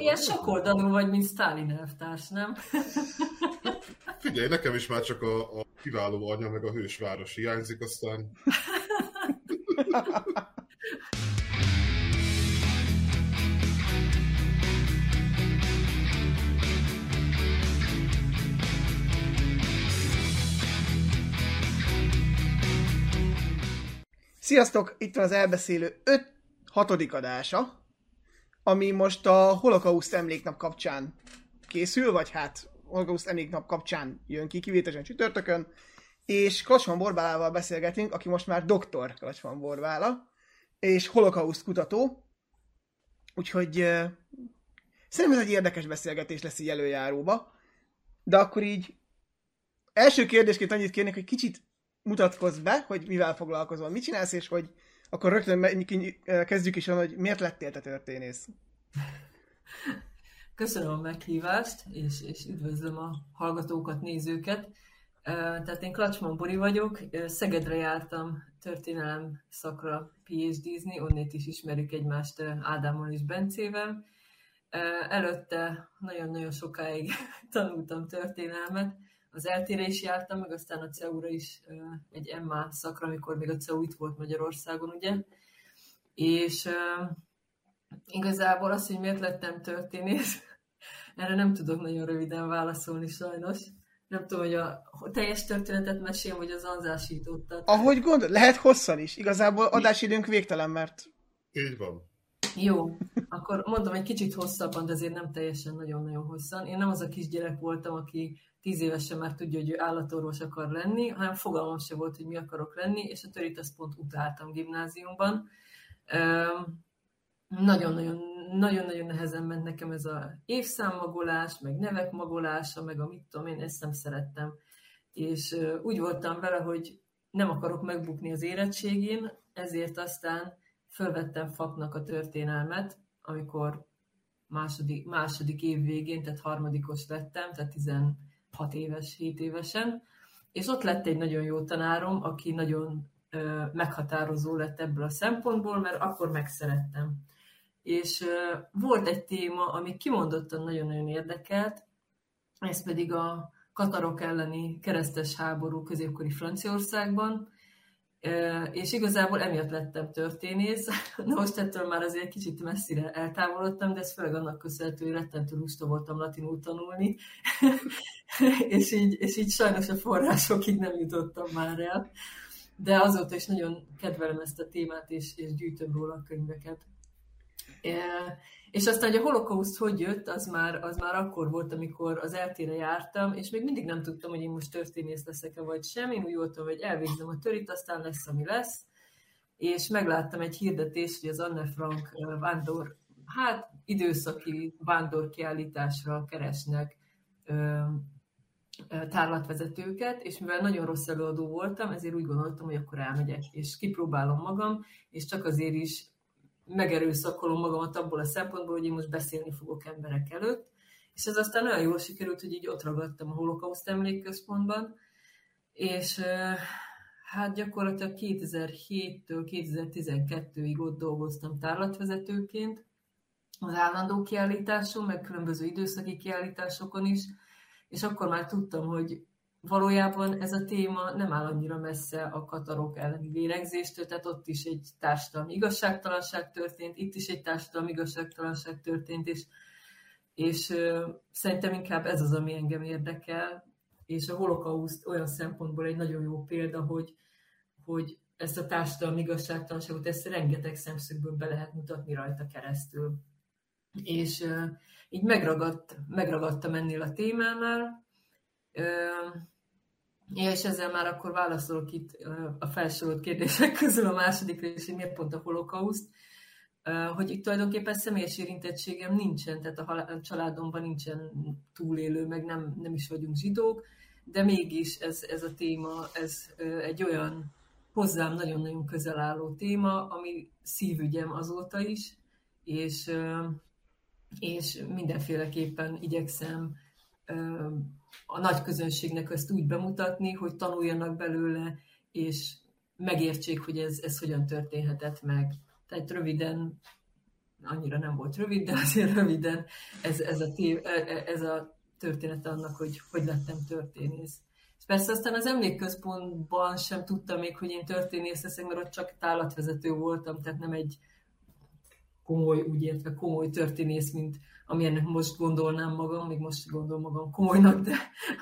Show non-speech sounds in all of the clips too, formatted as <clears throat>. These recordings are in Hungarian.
ilyen, ilyen sok oldalú vagy, mint Stalin elvtárs, nem? <laughs> Figyelj, nekem is már csak a, a kiváló anya, meg a hősváros hiányzik, aztán... Sziasztok! Itt van az elbeszélő 5 hatodik adása, ami most a holokauszt emléknap kapcsán készül, vagy hát holokauszt emléknap kapcsán jön ki, kivételesen csütörtökön, és Klacsman Borbálával beszélgetünk, aki most már doktor Klacsman Borbála, és holokauszt kutató, úgyhogy uh, szerintem ez egy érdekes beszélgetés lesz így előjáróba, de akkor így első kérdésként annyit kérnék, hogy kicsit mutatkozz be, hogy mivel foglalkozol, mit csinálsz, és hogy akkor rögtön kezdjük is hogy miért lettél te történész. Köszönöm a meghívást, és, és üdvözlöm a hallgatókat, nézőket. Tehát én Klacsman Bori vagyok, Szegedre jártam történelem szakra PhD-zni, onnét is ismerjük egymást Ádámmal és Bencével. Előtte nagyon-nagyon sokáig <laughs> tanultam történelmet, az eltére is jártam, meg aztán a CEU-ra is egy MA szakra, amikor még a CEU itt volt Magyarországon, ugye. És igazából az, hogy miért lettem történész, <laughs> erre nem tudok nagyon röviden válaszolni sajnos. Nem tudom, hogy a teljes történetet mesél, vagy az anzásítottat. Ahogy gondol, lehet hosszan is. Igazából adásidőnk végtelen, mert... Így van. Jó, akkor mondom egy kicsit hosszabban, de azért nem teljesen nagyon-nagyon hosszan. Én nem az a kisgyerek voltam, aki tíz évesen már tudja, hogy ő állatorvos akar lenni, hanem fogalmam se volt, hogy mi akarok lenni, és a törít azt pont utáltam gimnáziumban. Nagyon-nagyon nagyon-nagyon nehezen ment nekem ez a évszámmagolás, meg nevek magolása, meg a mit tudom én, ezt nem szerettem. És úgy voltam vele, hogy nem akarok megbukni az érettségén, ezért aztán fölvettem faknak a történelmet, amikor második, második év végén, tehát harmadikos lettem, tehát 16 éves, 7 évesen, és ott lett egy nagyon jó tanárom, aki nagyon ö, meghatározó lett ebből a szempontból, mert akkor megszerettem. És volt egy téma, ami kimondottan nagyon-nagyon érdekelt, ez pedig a katarok elleni keresztes háború középkori Franciaországban, és igazából emiatt lettem történész. <laughs> Na most ettől már azért kicsit messzire eltávolodtam, de ez főleg annak köszönhető, hogy rettentő lusta voltam latinul tanulni, <laughs> és, így, és így sajnos a forrásokig nem jutottam már el. De azóta is nagyon kedvelem ezt a témát, és, és gyűjtöm róla a könyveket. És aztán, hogy a holokauszt hogy jött, az már, az már akkor volt, amikor az eltére jártam, és még mindig nem tudtam, hogy én most történész leszek-e vagy sem. Én úgy voltam, hogy elvégzem a törit, aztán lesz, ami lesz. És megláttam egy hirdetést, hogy az Anne Frank vándor, hát időszaki vándorkiállításra keresnek tárlatvezetőket, és mivel nagyon rossz előadó voltam, ezért úgy gondoltam, hogy akkor elmegyek, és kipróbálom magam, és csak azért is megerőszakolom magamat abból a szempontból, hogy én most beszélni fogok emberek előtt, és ez aztán olyan jól sikerült, hogy így ott ragadtam a holokauszt emlékközpontban, és hát gyakorlatilag 2007-től 2012-ig ott dolgoztam tárlatvezetőként, az állandó kiállításon, meg különböző időszaki kiállításokon is, és akkor már tudtam, hogy valójában ez a téma nem áll annyira messze a katarok elleni vérengzéstől, tehát ott is egy társadalmi igazságtalanság történt, itt is egy társadalmi igazságtalanság történt, és, és szerintem inkább ez az, ami engem érdekel, és a holokauszt olyan szempontból egy nagyon jó példa, hogy, hogy ezt a társadalmi igazságtalanságot, ezt rengeteg szemszögből be lehet mutatni rajta keresztül. És így megragadt, megragadtam ennél a témánál, Ja, és ezzel már akkor válaszolok itt a felsorolt kérdések közül a másodikra hogy miért pont a holokauszt, hogy itt tulajdonképpen személyes érintettségem nincsen, tehát a családomban nincsen túlélő, meg nem, nem is vagyunk zsidók, de mégis ez, ez a téma, ez egy olyan hozzám nagyon-nagyon közel álló téma, ami szívügyem azóta is, és, és mindenféleképpen igyekszem a nagy közönségnek ezt úgy bemutatni, hogy tanuljanak belőle, és megértsék, hogy ez, ez hogyan történhetett meg. Tehát röviden annyira nem volt rövid, de azért röviden ez, ez, a, tév, e, e, ez a történet annak, hogy hogy lettem történész. Persze aztán az emlékközpontban sem tudtam még, hogy én történész leszek, mert ott csak tálatvezető voltam, tehát nem egy komoly, úgy értve komoly történész, mint amilyennek most gondolnám magam, még most gondolom magam komolynak, de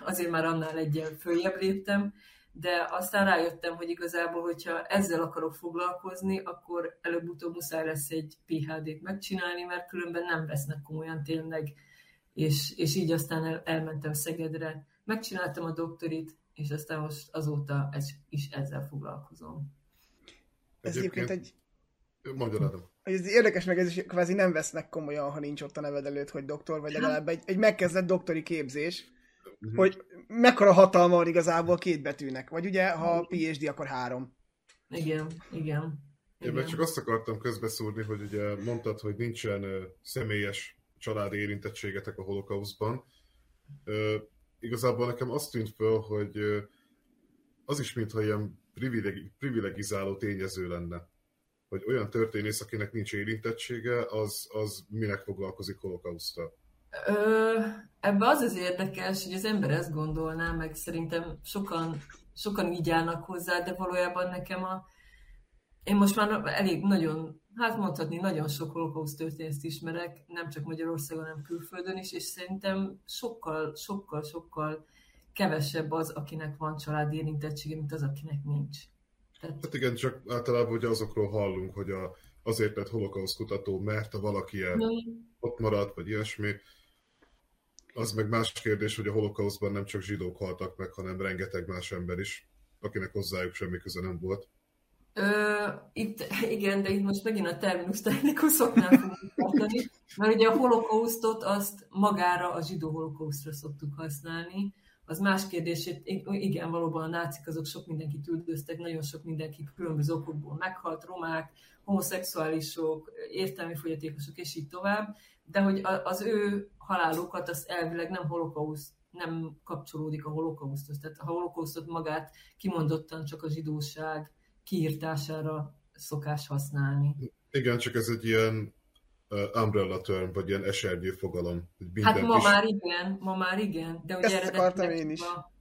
azért már annál egyen följebb léptem. De aztán rájöttem, hogy igazából, hogyha ezzel akarok foglalkozni, akkor előbb-utóbb muszáj lesz egy PHD-t megcsinálni, mert különben nem vesznek komolyan tényleg. És, és így aztán el, elmentem Szegedre, megcsináltam a doktorit, és aztán most azóta ez, is ezzel foglalkozom. Ez egyébként egy... Magyarázom. Ez érdekes, meg ez is kvázi nem vesznek komolyan, ha nincs ott a neved előtt, hogy doktor, vagy legalább egy, egy megkezdett doktori képzés, uh-huh. hogy mekkora hatalma van igazából két betűnek. Vagy ugye, ha PhD, akkor három. Igen, igen. Én csak azt akartam közbeszúrni, hogy ugye mondtad, hogy nincsen személyes családi érintettségetek a holokauszban. Igazából nekem azt tűnt föl, hogy az is mintha ilyen privileg, privilegizáló tényező lenne hogy olyan történész, akinek nincs érintettsége, az, az minek foglalkozik holokausztal? Ebben az az érdekes, hogy az ember ezt gondolná, meg szerintem sokan, sokan így állnak hozzá, de valójában nekem a... Én most már elég nagyon, hát mondhatni, nagyon sok holokauszt történészt ismerek, nem csak Magyarországon, hanem külföldön is, és szerintem sokkal, sokkal, sokkal kevesebb az, akinek van családi érintettsége, mint az, akinek nincs. Tehát... Hát igen, csak általában ugye azokról hallunk, hogy a, azért lett holokauszt kutató, mert a valaki el mm. ott maradt, vagy ilyesmi. Az meg más kérdés, hogy a holokauszban nem csak zsidók haltak meg, hanem rengeteg más ember is, akinek hozzájuk semmi köze nem volt. Ö, itt, igen, de itt most megint a terminus technikusoknál fogunk tartani, mert ugye a holokausztot azt magára a zsidó holokausztra szoktuk használni, az más kérdés, hogy igen, valóban a nácik azok sok mindenkit üldöztek, nagyon sok mindenki különböző okokból meghalt, romák, homoszexuálisok, értelmi fogyatékosok, és így tovább, de hogy az ő halálukat az elvileg nem holokauszt, nem kapcsolódik a holokauszthoz. Tehát a holokausztot magát kimondottan csak a zsidóság kiírtására szokás használni. Igen, csak ez egy ilyen umbrella term, vagy ilyen esernyő fogalom. Hogy hát ma is... már igen, ma már igen. De ugye Ezt akartam én is. A...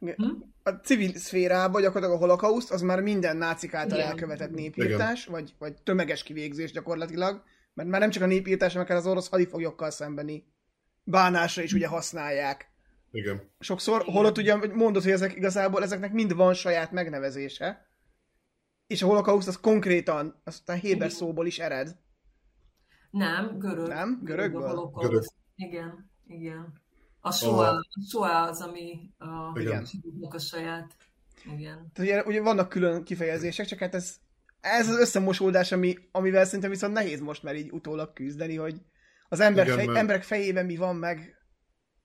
Hm? a civil szférában gyakorlatilag a holokauszt az már minden nácik által igen. elkövetett népírtás, vagy, vagy tömeges kivégzés gyakorlatilag, mert már nem csak a népírtás, hanem az orosz hadifoglyokkal szembeni bánásra is ugye használják. Igen. Sokszor, Igen. holott ugye mondod, hogy ezek igazából ezeknek mind van saját megnevezése, és a holokauszt az konkrétan, aztán Héber szóból is ered. Nem, görög. Nem? Görögből? Görög. görög. Igen, igen. A soa, a soa az, ami a, igen. a saját. Igen. Tehát ugye, ugye vannak külön kifejezések, csak hát ez, ez az összemosódás, ami, amivel szerintem viszont nehéz most már így utólag küzdeni, hogy az ember igen, fej, mert... emberek fejében mi van meg.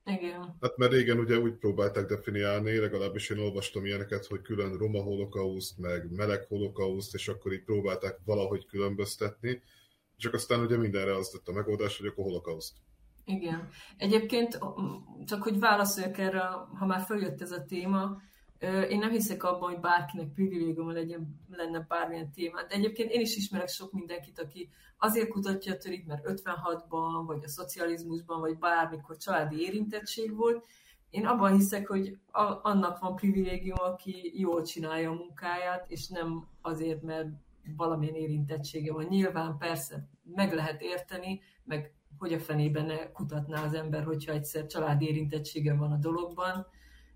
Igen. Hát mert régen ugye úgy próbálták definiálni, legalábbis én olvastam ilyeneket, hogy külön roma holokauszt, meg meleg holokauszt, és akkor így próbálták valahogy különböztetni csak aztán ugye mindenre az lett a megoldás, hogy akkor holokauszt. Igen. Egyébként, csak hogy válaszoljak erre, ha már följött ez a téma, én nem hiszek abban, hogy bárkinek privilégium legyen, lenne bármilyen téma. De egyébként én is ismerek sok mindenkit, aki azért kutatja a törit, mert 56-ban, vagy a szocializmusban, vagy bármikor családi érintettség volt. Én abban hiszek, hogy annak van privilégium, aki jól csinálja a munkáját, és nem azért, mert valamilyen érintettsége van. Nyilván persze meg lehet érteni, meg hogy a fenében ne kutatná az ember, hogyha egyszer családi érintettsége van a dologban,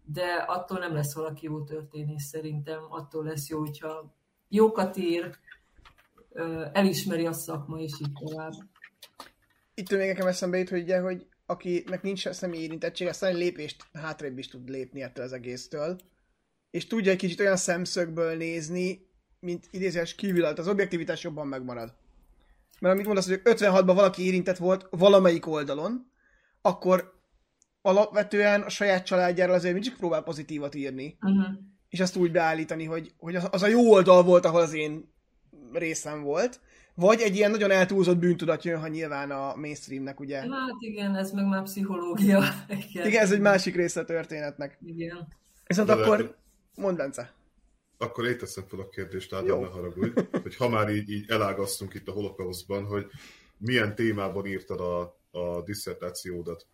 de attól nem lesz valaki jó történész szerintem, attól lesz jó, hogyha jókat ír, elismeri a szakma, és így tovább. Itt még nekem eszembe jut, hogy, ugye, hogy akinek nincs személy érintettség, aztán egy lépést hátrébb is tud lépni ettől az egésztől, és tudja egy kicsit olyan szemszögből nézni, mint idézés kívül, az objektivitás jobban megmarad. Mert amit mondasz, hogy 56-ban valaki érintett volt valamelyik oldalon, akkor alapvetően a saját családjáról azért mindig próbál pozitívat írni. Uh-huh. És azt úgy beállítani, hogy, hogy az a jó oldal volt, ahol az én részem volt. Vagy egy ilyen nagyon eltúlzott bűntudat jön, ha nyilván a mainstreamnek, ugye? Hát igen, ez meg már pszichológia. Igen, igen ez egy másik része a történetnek. Igen. Viszont De akkor, mondd Bence akkor én teszem fel a kérdést, Ádám, ne haragudj, hogy ha már így, így elágasztunk itt a holokauszban, hogy milyen témában írtad a, a diszertációdat?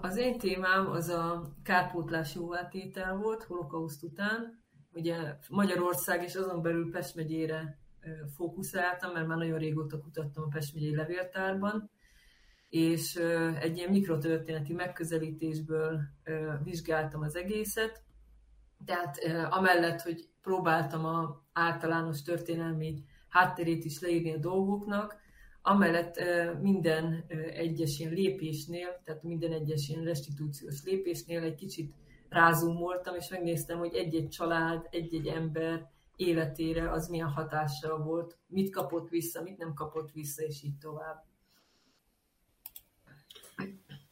Az én témám az a kárpótlás jóvátétel volt holokauszt után. Ugye Magyarország és azon belül Pest megyére fókuszáltam, mert már nagyon régóta kutattam a Pest megyei levéltárban, és egy ilyen mikrotörténeti megközelítésből vizsgáltam az egészet. Tehát amellett, hogy próbáltam a általános történelmi hátterét is leírni a dolgoknak, amellett minden egyes ilyen lépésnél, tehát minden egyes ilyen restitúciós lépésnél egy kicsit rázumoltam, és megnéztem, hogy egy-egy család, egy-egy ember életére az milyen hatással volt, mit kapott vissza, mit nem kapott vissza, és így tovább.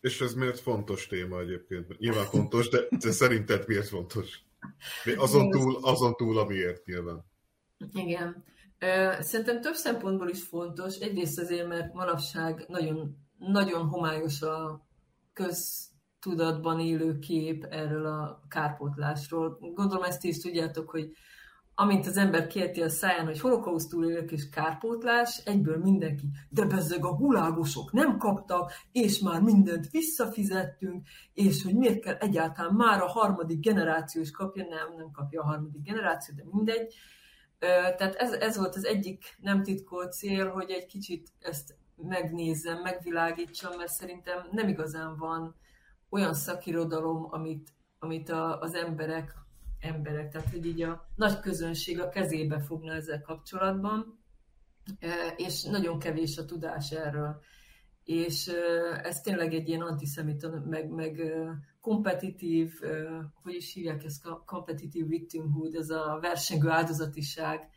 És ez miért fontos téma egyébként? Nyilván fontos, de, de szerinted miért fontos? Azon túl, azon túl, amiért nyilván. Igen. Szerintem több szempontból is fontos. Egyrészt azért, mert manapság nagyon, nagyon homályos a köztudatban élő kép erről a kárpótlásról. Gondolom ezt is tudjátok, hogy amint az ember kérti a száján, hogy holokauszt túlélők és kárpótlás, egyből mindenki, de bezzeg a hulágosok nem kaptak, és már mindent visszafizettünk, és hogy miért kell egyáltalán már a harmadik generáció is kapja, nem, nem kapja a harmadik generáció, de mindegy. Tehát ez, ez volt az egyik nem titkolt cél, hogy egy kicsit ezt megnézzem, megvilágítsam, mert szerintem nem igazán van olyan szakirodalom, amit, amit a, az emberek, emberek, tehát hogy így a nagy közönség a kezébe fogna ezzel kapcsolatban, és nagyon kevés a tudás erről. És ez tényleg egy ilyen antiszemita, meg, meg kompetitív, hogy is hívják ezt, kompetitív victimhood, ez a versengő áldozatiság,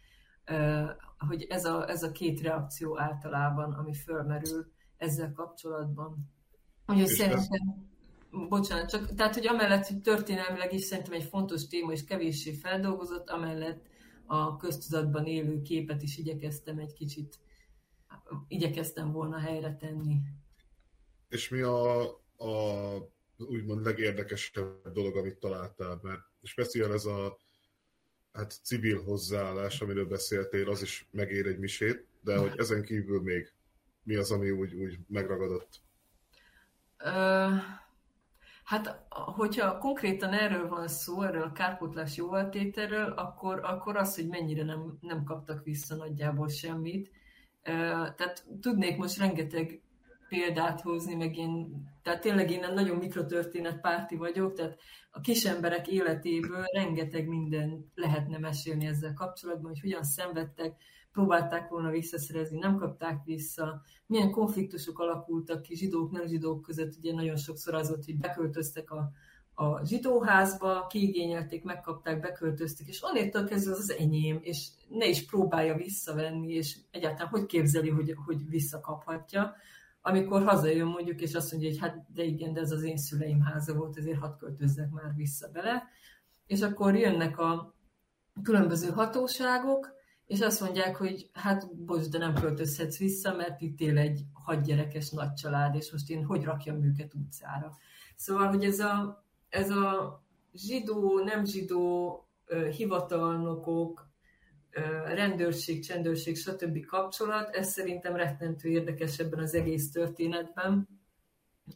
hogy ez a, ez a két reakció általában, ami fölmerül ezzel kapcsolatban. Úgyhogy szerintem. Bocsánat, csak, tehát, hogy amellett, hogy történelmileg is szerintem egy fontos téma, és kevéssé feldolgozott, amellett a köztudatban élő képet is igyekeztem egy kicsit, igyekeztem volna helyre tenni. És mi a, a úgymond legérdekesebb dolog, amit találtál, mert speciál ez a hát civil hozzáállás, amiről beszéltél, az is megér egy misét, de hogy ezen kívül még mi az, ami úgy, úgy megragadott? Uh, hát, hogyha konkrétan erről van szó, erről a kárpótlás jóvaltételről, akkor, akkor az, hogy mennyire nem, nem kaptak vissza nagyjából semmit. Tehát tudnék most rengeteg példát hozni, meg én, tehát tényleg én nagyon mikrotörténet párti vagyok, tehát a kis emberek életéből rengeteg minden lehetne mesélni ezzel kapcsolatban, hogy hogyan szenvedtek, próbálták volna visszaszerezni, nem kapták vissza, milyen konfliktusok alakultak ki zsidók, nem zsidók között, ugye nagyon sokszor az volt, hogy beköltöztek a, a zsidóházba, kiigényelték, megkapták, beköltöztek, és onnétől kezdve az az enyém, és ne is próbálja visszavenni, és egyáltalán hogy képzeli, hogy, hogy visszakaphatja? Amikor hazajön mondjuk, és azt mondja, hogy hát de igen, de ez az én szüleim háza volt, ezért hadd költözzek már vissza bele. És akkor jönnek a különböző hatóságok, és azt mondják, hogy hát bocs, de nem költözhetsz vissza, mert itt él egy hadgyerekes nagy család, és most én hogy rakjam őket utcára. Szóval, hogy ez a, ez a zsidó, nem zsidó hivatalnokok, rendőrség, csendőrség, stb. kapcsolat, ez szerintem rettentő érdekes ebben az egész történetben,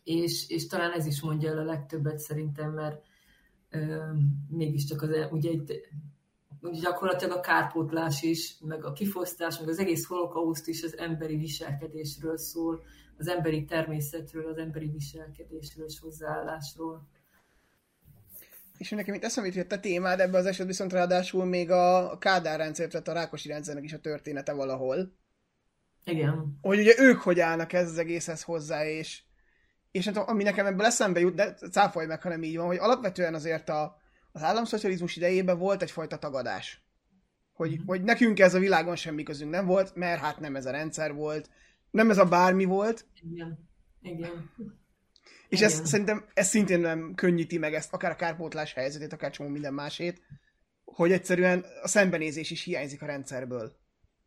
és, és talán ez is mondja el a legtöbbet szerintem, mert ö, mégiscsak az, ugye itt gyakorlatilag a kárpótlás is, meg a kifosztás, meg az egész holokauszt is az emberi viselkedésről szól, az emberi természetről, az emberi viselkedésről és hozzáállásról. És nekem itt eszembe jutott a témád, ebben az esetben viszont ráadásul még a Kádár rendszer, tehát a Rákosi rendszernek is a története valahol. Igen. Hogy ugye ők hogy állnak ez az egészhez hozzá, és, és nem tudom, ami nekem ebből eszembe jut, de cáfolj meg, ha nem így van, hogy alapvetően azért a, az államszocializmus idejében volt egyfajta tagadás. Hogy, mm-hmm. hogy nekünk ez a világon semmi közünk nem volt, mert hát nem ez a rendszer volt, nem ez a bármi volt. Igen. Igen. És ez, szerintem ez szintén nem könnyíti meg ezt, akár a kárpótlás helyzetét, akár csomó minden másét, hogy egyszerűen a szembenézés is hiányzik a rendszerből.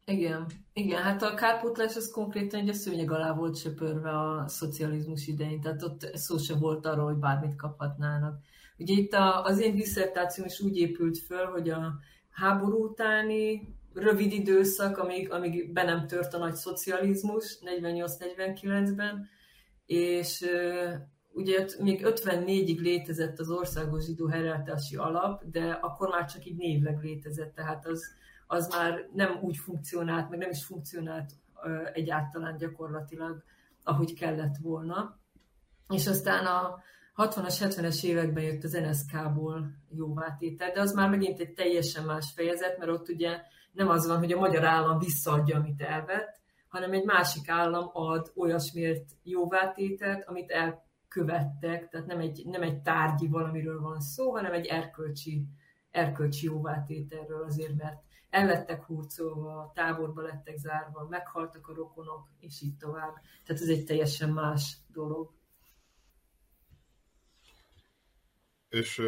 Igen, igen, hát a kárpótlás az konkrétan egy a szőnyeg alá volt söpörve a szocializmus idején, tehát ott szó se volt arról, hogy bármit kaphatnának. Ugye itt a, az én diszertációm is úgy épült föl, hogy a háború utáni rövid időszak, amíg, amíg be nem tört a nagy szocializmus 48-49-ben, és ugye még 54-ig létezett az országos zsidó helyreállítási alap, de akkor már csak így névleg létezett, tehát az, az már nem úgy funkcionált, meg nem is funkcionált egyáltalán gyakorlatilag, ahogy kellett volna. És aztán a 60-as, 70-es években jött az NSK-ból jóvátétel, de az már megint egy teljesen más fejezet, mert ott ugye nem az van, hogy a magyar állam visszaadja, amit elvett, hanem egy másik állam ad olyasmiért jóvátételt, amit elkövettek, tehát nem egy, nem egy tárgyi valamiről van szó, hanem egy erkölcsi, erkölcsi jóvátételről azért, mert el lettek hurcolva, táborba lettek zárva, meghaltak a rokonok, és így tovább. Tehát ez egy teljesen más dolog. És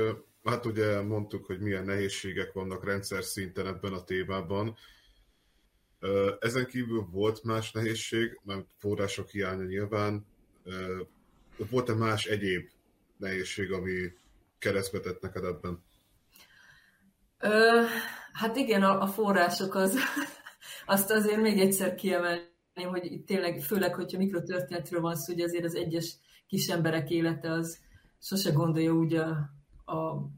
hát ugye mondtuk, hogy milyen nehézségek vannak rendszer szinten ebben a témában. Ezen kívül volt más nehézség, mert források hiánya nyilván. Volt-e más egyéb nehézség, ami keresztbe tett neked ebben? Ö, hát igen, a, a források az, <laughs> azt azért még egyszer kiemelni, hogy itt tényleg, főleg, hogyha mikrotörténetről van szó, hogy azért az egyes kis emberek élete az sose gondolja úgy a, a,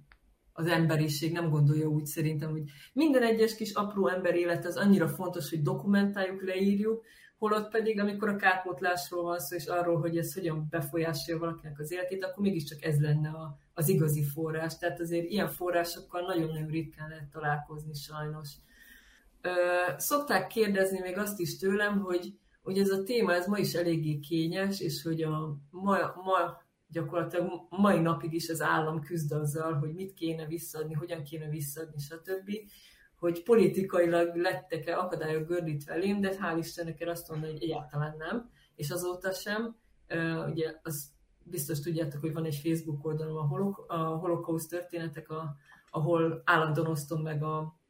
az emberiség, nem gondolja úgy szerintem, hogy minden egyes kis apró ember élet az annyira fontos, hogy dokumentáljuk, leírjuk, holott pedig, amikor a kárpótlásról van szó, és arról, hogy ez hogyan befolyásolja valakinek az életét, akkor mégiscsak ez lenne a, az igazi forrás. Tehát azért ilyen forrásokkal nagyon-nagyon ritkán lehet találkozni sajnos. Ö, szokták kérdezni még azt is tőlem, hogy, hogy ez a téma, ez ma is eléggé kényes, és hogy a ma, ma gyakorlatilag mai napig is az állam küzd azzal, hogy mit kéne visszaadni, hogyan kéne visszaadni, stb. Hogy politikailag lettek-e akadályok gördítve elém, de hál' Istennek én azt mondom, hogy egyáltalán nem, és azóta sem. Ugye az biztos tudjátok, hogy van egy Facebook oldalom, a, holok, a holokauszt történetek, a, ahol állandóan osztom meg a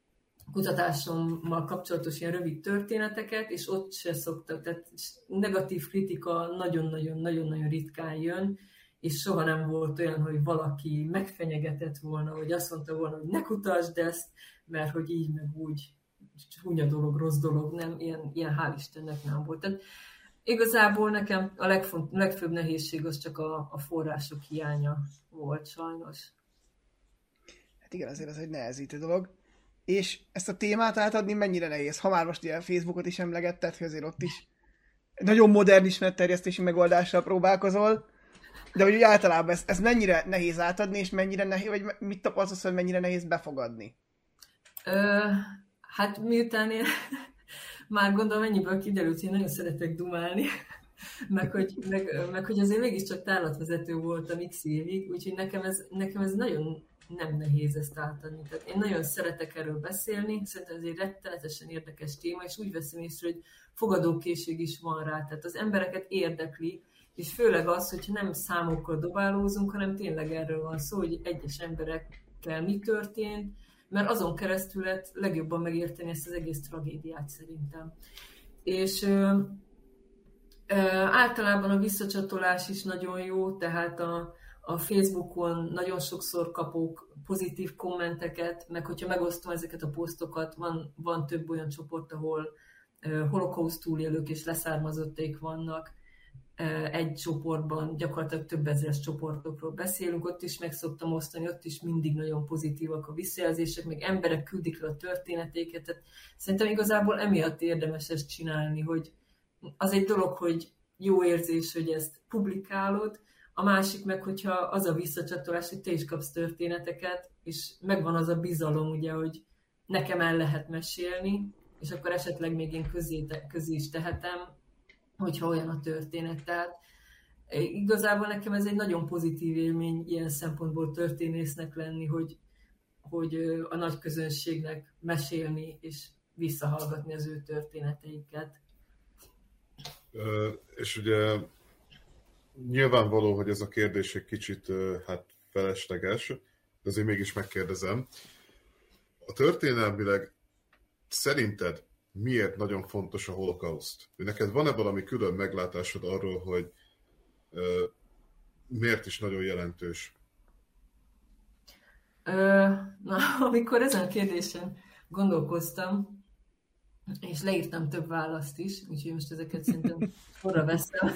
kutatásommal kapcsolatos ilyen rövid történeteket, és ott se szoktak, tehát negatív kritika nagyon-nagyon-nagyon-nagyon ritkán jön, és soha nem volt olyan, hogy valaki megfenyegetett volna, hogy azt mondta volna, hogy ne kutasd ezt, mert hogy így meg úgy csúnya dolog, rossz dolog, nem, ilyen, ilyen hál' Istennek nem volt. Tehát igazából nekem a legfont, legfőbb nehézség az csak a, a források hiánya volt sajnos. Hát igen, azért ez egy nehezítő dolog. És ezt a témát átadni mennyire nehéz? Ha már most ilyen Facebookot is emlegetted, hogy azért ott is nagyon modern ismeretterjesztési megoldással próbálkozol, de hogy általában ez, ez mennyire nehéz átadni, és mennyire nehéz, vagy mit tapasztalsz, hogy mennyire nehéz befogadni? Ö, hát miután én <laughs> már gondolom ennyiből kiderült, hogy én nagyon szeretek dumálni, <laughs> meg hogy, meg, meg hogy azért mégiscsak tárlatvezető voltam x évig, úgyhogy nekem ez, nekem ez nagyon nem nehéz ezt átadni. Tehát én nagyon szeretek erről beszélni, szerintem ez egy rettenetesen érdekes téma, és úgy veszem észre, hogy fogadókészség is van rá. Tehát az embereket érdekli, és főleg az, hogyha nem számokkal dobálózunk, hanem tényleg erről van szó, hogy egyes emberekkel mi történt, mert azon keresztül lehet legjobban megérteni ezt az egész tragédiát szerintem. És ö, ö, általában a visszacsatolás is nagyon jó, tehát a, a Facebookon nagyon sokszor kapok pozitív kommenteket, meg hogyha megosztom ezeket a posztokat, van, van több olyan csoport, ahol holokauszt túlélők és leszármazotték vannak, egy csoportban gyakorlatilag több ezeres csoportokról beszélünk, ott is meg szoktam osztani, ott is mindig nagyon pozitívak a visszajelzések, meg emberek küldik le a történetéket, tehát szerintem igazából emiatt érdemes ezt csinálni, hogy az egy dolog, hogy jó érzés, hogy ezt publikálod, a másik meg, hogyha az a visszacsatolás, hogy te is kapsz történeteket, és megvan az a bizalom, ugye, hogy nekem el lehet mesélni, és akkor esetleg még én közé, közé is tehetem, hogyha olyan a történet. Tehát igazából nekem ez egy nagyon pozitív élmény ilyen szempontból történésznek lenni, hogy, hogy a nagy közönségnek mesélni és visszahallgatni az ő történeteiket. És ugye nyilvánvaló, hogy ez a kérdés egy kicsit hát felesleges, de azért mégis megkérdezem. A történelmileg szerinted miért nagyon fontos a holokauszt? Neked van-e valami külön meglátásod arról, hogy uh, miért is nagyon jelentős? Ö, na, <laughs> amikor ezen a kérdésen gondolkoztam, és leírtam több választ is, úgyhogy most ezeket szerintem <laughs> forra veszem.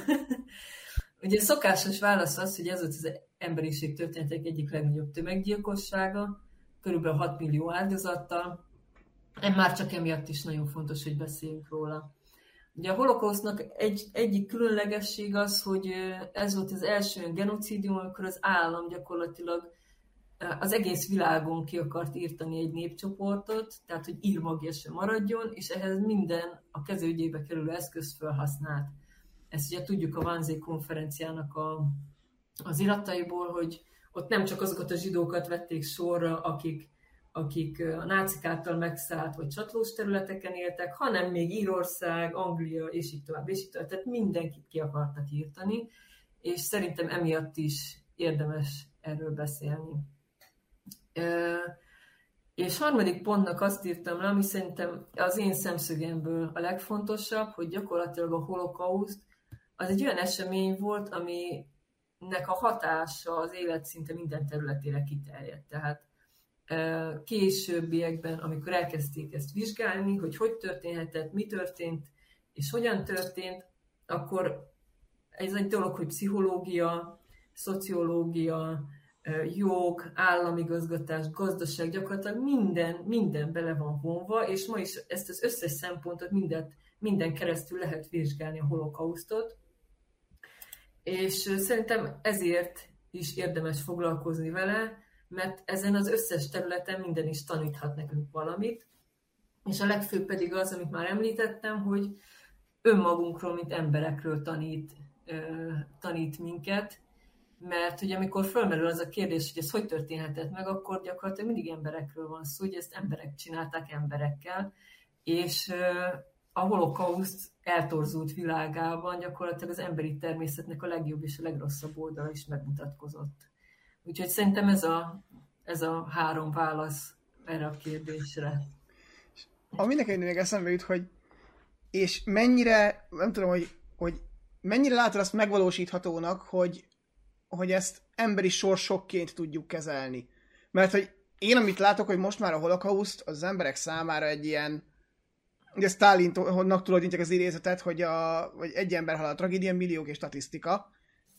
<laughs> Ugye a szokásos válasz az, hogy ez volt az emberiség történetek egyik legnagyobb tömeggyilkossága, körülbelül 6 millió áldozattal. Már csak emiatt is nagyon fontos, hogy beszéljünk róla. Ugye a holokausznak egy, egyik különlegesség az, hogy ez volt az első genocidium, amikor az állam gyakorlatilag az egész világon ki akart írtani egy népcsoportot, tehát hogy írmagja sem maradjon, és ehhez minden a kezőgyébe kerülő eszköz felhasznált. Ezt ugye tudjuk a Vanzé konferenciának a, az irataiból, hogy ott nem csak azokat a zsidókat vették sorra, akik, akik a nácik által megszállt vagy csatlós területeken éltek, hanem még Írország, Anglia, és így tovább, és így tovább. Tehát mindenkit ki akartak írtani, és szerintem emiatt is érdemes erről beszélni. És harmadik pontnak azt írtam le, ami szerintem az én szemszögemből a legfontosabb, hogy gyakorlatilag a holokauszt az egy olyan esemény volt, aminek a hatása az élet szinte minden területére kiterjedt. Tehát későbbiekben, amikor elkezdték ezt vizsgálni, hogy hogy történhetett, mi történt, és hogyan történt, akkor ez egy dolog, hogy pszichológia, szociológia, jog, államigazgatás, gazdaság, gyakorlatilag minden, minden bele van vonva, és ma is ezt az összes szempontot mindet, minden keresztül lehet vizsgálni a holokausztot. És szerintem ezért is érdemes foglalkozni vele, mert ezen az összes területen minden is taníthat nekünk valamit. És a legfőbb pedig az, amit már említettem, hogy önmagunkról, mint emberekről tanít, tanít minket, mert ugye amikor fölmerül az a kérdés, hogy ez hogy történhetett meg, akkor gyakorlatilag mindig emberekről van szó, hogy ezt emberek csinálták emberekkel, és a holokauszt eltorzult világában gyakorlatilag az emberi természetnek a legjobb és a legrosszabb oldala is megmutatkozott. Úgyhogy szerintem ez a, ez a három válasz erre a kérdésre. Ami nekem még eszembe jut, hogy és mennyire, nem tudom, hogy, hogy mennyire látod azt megvalósíthatónak, hogy hogy ezt emberi sorsokként tudjuk kezelni. Mert hogy én, amit látok, hogy most már a holokauszt az emberek számára egy ilyen, ugye Stalinnak tulajdonítják az idézetet, hogy, a, hogy egy ember hal a tragédia, milliók és statisztika,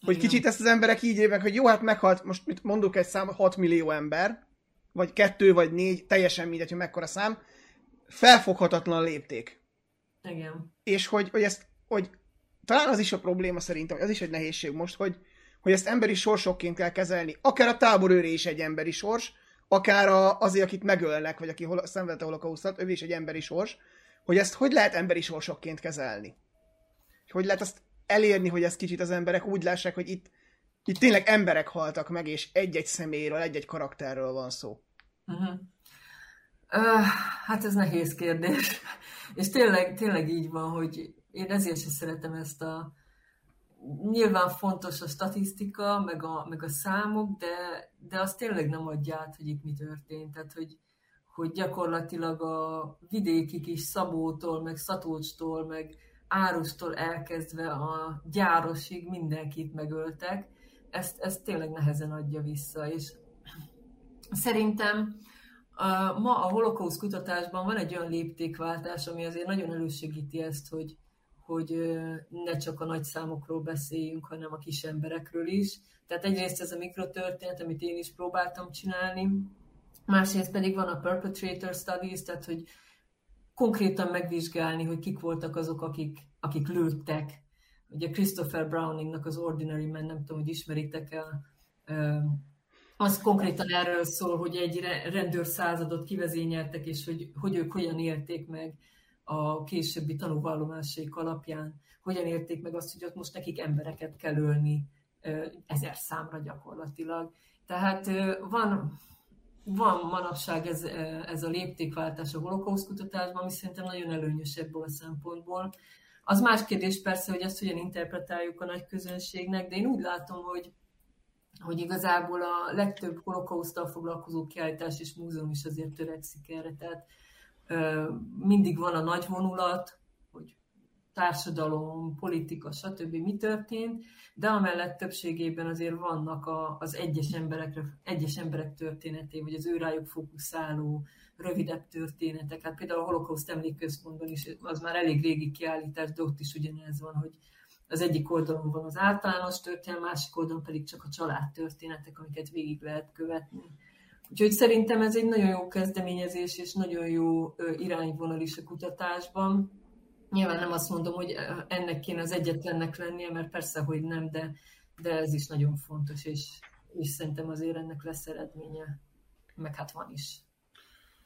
hogy Igen. kicsit ezt az emberek így évek, hogy jó, hát meghalt, most mit mondok egy szám, 6 millió ember, vagy kettő, vagy négy, teljesen mindegy, hogy mekkora szám, felfoghatatlan lépték. Igen. És hogy, hogy ezt, hogy talán az is a probléma szerintem, az is egy nehézség most, hogy, hogy ezt emberi sorsokként kell kezelni. Akár a táborőré is egy emberi sors, akár a, azért, akit megölnek, vagy aki hol, szenvedte holokausztat, ő is egy emberi sors, hogy ezt hogy lehet emberi sorsokként kezelni? Hogy lehet azt elérni, hogy ezt kicsit az emberek úgy lássák, hogy itt, itt tényleg emberek haltak meg, és egy-egy személyről, egy-egy karakterről van szó. Uh-huh. Uh, hát ez nehéz kérdés. És tényleg, tényleg így van, hogy én ezért sem szeretem ezt a, nyilván fontos a statisztika, meg a, meg a számok, de, de az tényleg nem adja át, hogy itt mi történt. Tehát, hogy, hogy gyakorlatilag a vidéki kis Szabótól, meg Szatócstól, meg Árustól elkezdve a gyárosig mindenkit megöltek, ezt, ezt tényleg nehezen adja vissza. És szerintem a, ma a holokausz kutatásban van egy olyan léptékváltás, ami azért nagyon elősegíti ezt, hogy, hogy ne csak a nagy számokról beszéljünk, hanem a kis emberekről is. Tehát egyrészt ez a mikrotörténet, amit én is próbáltam csinálni, másrészt pedig van a perpetrator studies, tehát hogy konkrétan megvizsgálni, hogy kik voltak azok, akik, akik lőttek. Ugye Christopher Browningnak az Ordinary Man, nem tudom, hogy ismeritek el, az konkrétan erről szól, hogy egy rendőr századot kivezényeltek, és hogy, hogy ők hogyan élték meg a későbbi tanúvallomásaik alapján, hogyan érték meg azt, hogy ott most nekik embereket kell ölni ezer számra gyakorlatilag. Tehát van, van manapság ez, ez a léptékváltás a holokauszt kutatásban, ami szerintem nagyon előnyös ebből a szempontból. Az más kérdés persze, hogy ezt hogyan interpretáljuk a nagy közönségnek, de én úgy látom, hogy, hogy igazából a legtöbb holokausztal foglalkozó kiállítás és múzeum is azért törekszik erre. Tehát mindig van a nagy vonulat, társadalom, politika, stb. mi történt, de amellett többségében azért vannak a, az egyes, emberekre, egyes emberek történeté, vagy az ő rájuk fókuszáló rövidebb történetek. Hát például a Holokauszt emlékközpontban is az már elég régi kiállítás, de ott is ugyanez van, hogy az egyik oldalon van az általános történet, másik oldalon pedig csak a család történetek, amiket végig lehet követni. Úgyhogy szerintem ez egy nagyon jó kezdeményezés, és nagyon jó irányvonal is a kutatásban. Nyilván nem azt mondom, hogy ennek kéne az egyetlennek lennie, mert persze, hogy nem, de, de ez is nagyon fontos, és, és szerintem azért ennek lesz eredménye, meg hát van is.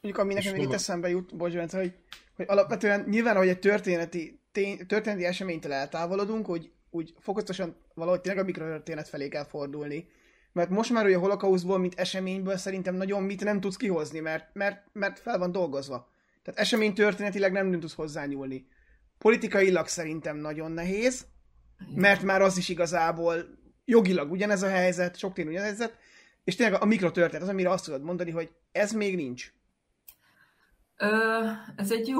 Mondjuk, ami nekem még itt eszembe jut, bocsánat, hogy, hogy alapvetően nyilván, hogy egy történeti, tény, történeti eseménytől eltávolodunk, hogy úgy fokozatosan valahogy tényleg a mikrotörténet felé kell fordulni. Mert most már ugye a holokauszból, mint eseményből szerintem nagyon mit nem tudsz kihozni, mert, mert, mert fel van dolgozva. Tehát esemény történetileg nem tudsz hozzányúlni. Politikailag szerintem nagyon nehéz, mert már az is igazából jogilag ugyanez a helyzet, sok tény ugyanez a helyzet, és tényleg a mikrotörténet az, amire azt tudod mondani, hogy ez még nincs. Ö, ez egy jó,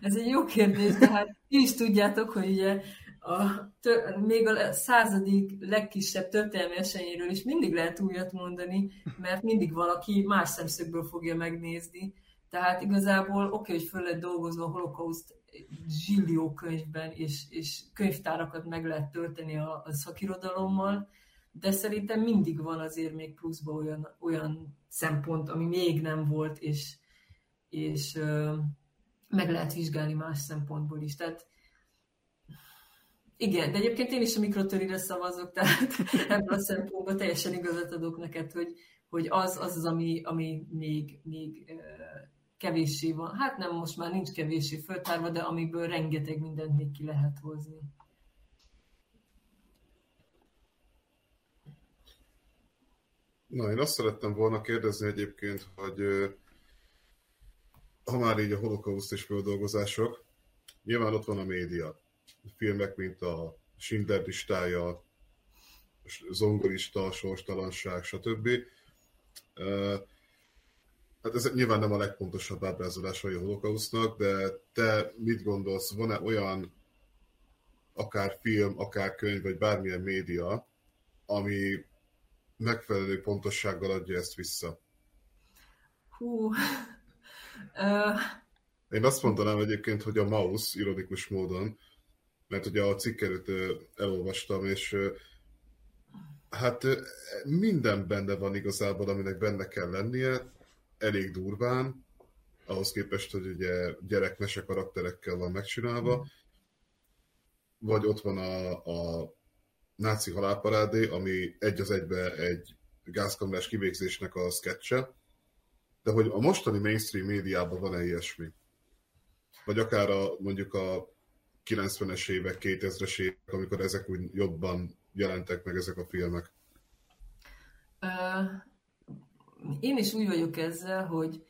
ez egy jó kérdés, de hát ti is tudjátok, hogy ugye a, tör, még a századik legkisebb történelmi eseményről is mindig lehet újat mondani, mert mindig valaki más szemszögből fogja megnézni. Tehát igazából oké, okay, hogy föl lehet dolgozva a holokauszt zsillió könyvben, és, és könyvtárakat meg lehet tölteni a, a szakirodalommal, de szerintem mindig van azért még pluszban olyan, olyan szempont, ami még nem volt, és, és ö, meg lehet vizsgálni más szempontból is. Tehát igen, de egyébként én is a mikrotörire szavazok, tehát <laughs> ebből a szempontból teljesen igazat adok neked, hogy, hogy az, az az, ami, ami még, még kevéssé van. Hát nem, most már nincs kevéssé föltárva, de amiből rengeteg mindent még ki lehet hozni. Na, én azt szerettem volna kérdezni egyébként, hogy ha már így a holokauszt és földolgozások, nyilván ott van a média. Filmek, mint a Schindler listája, zongorista, sorstalanság, stb. Hát ez nyilván nem a legpontosabb ábrázolása a holokausznak, de te mit gondolsz, van-e olyan akár film, akár könyv, vagy bármilyen média, ami megfelelő pontossággal adja ezt vissza? Hú, <laughs> én azt mondanám egyébként, hogy a mouse, ironikus módon, mert ugye a cikkerőt elolvastam, és hát minden benne van igazából, aminek benne kell lennie, elég durván, ahhoz képest, hogy ugye gyerekmese karakterekkel van megcsinálva, vagy ott van a, a náci halálparádé, ami egy az egybe egy gázkamrás kivégzésnek a sketche, de hogy a mostani mainstream médiában van-e ilyesmi? Vagy akár a, mondjuk a 90-es évek, 2000-es évek, amikor ezek úgy jobban jelentek meg ezek a filmek? Uh, én is úgy vagyok ezzel, hogy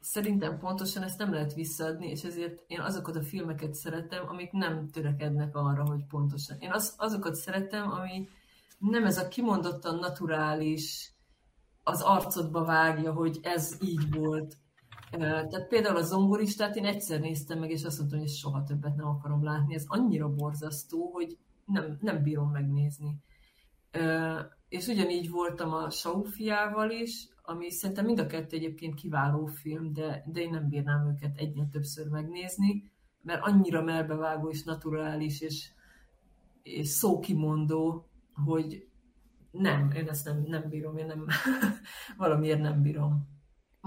szerintem pontosan ezt nem lehet visszaadni, és ezért én azokat a filmeket szeretem, amik nem törekednek arra, hogy pontosan. Én az, azokat szeretem, ami nem ez a kimondottan naturális, az arcodba vágja, hogy ez így volt. Tehát például a zongoristát én egyszer néztem meg, és azt mondtam, hogy soha többet nem akarom látni. Ez annyira borzasztó, hogy nem, nem bírom megnézni. És ugyanígy voltam a Saufiával is, ami szerintem mind a kettő egyébként kiváló film, de, de én nem bírnám őket egyre többször megnézni, mert annyira melbevágó és naturális és, és szókimondó, hogy, nem, én ezt nem, nem bírom, én nem, <laughs> valamiért nem bírom.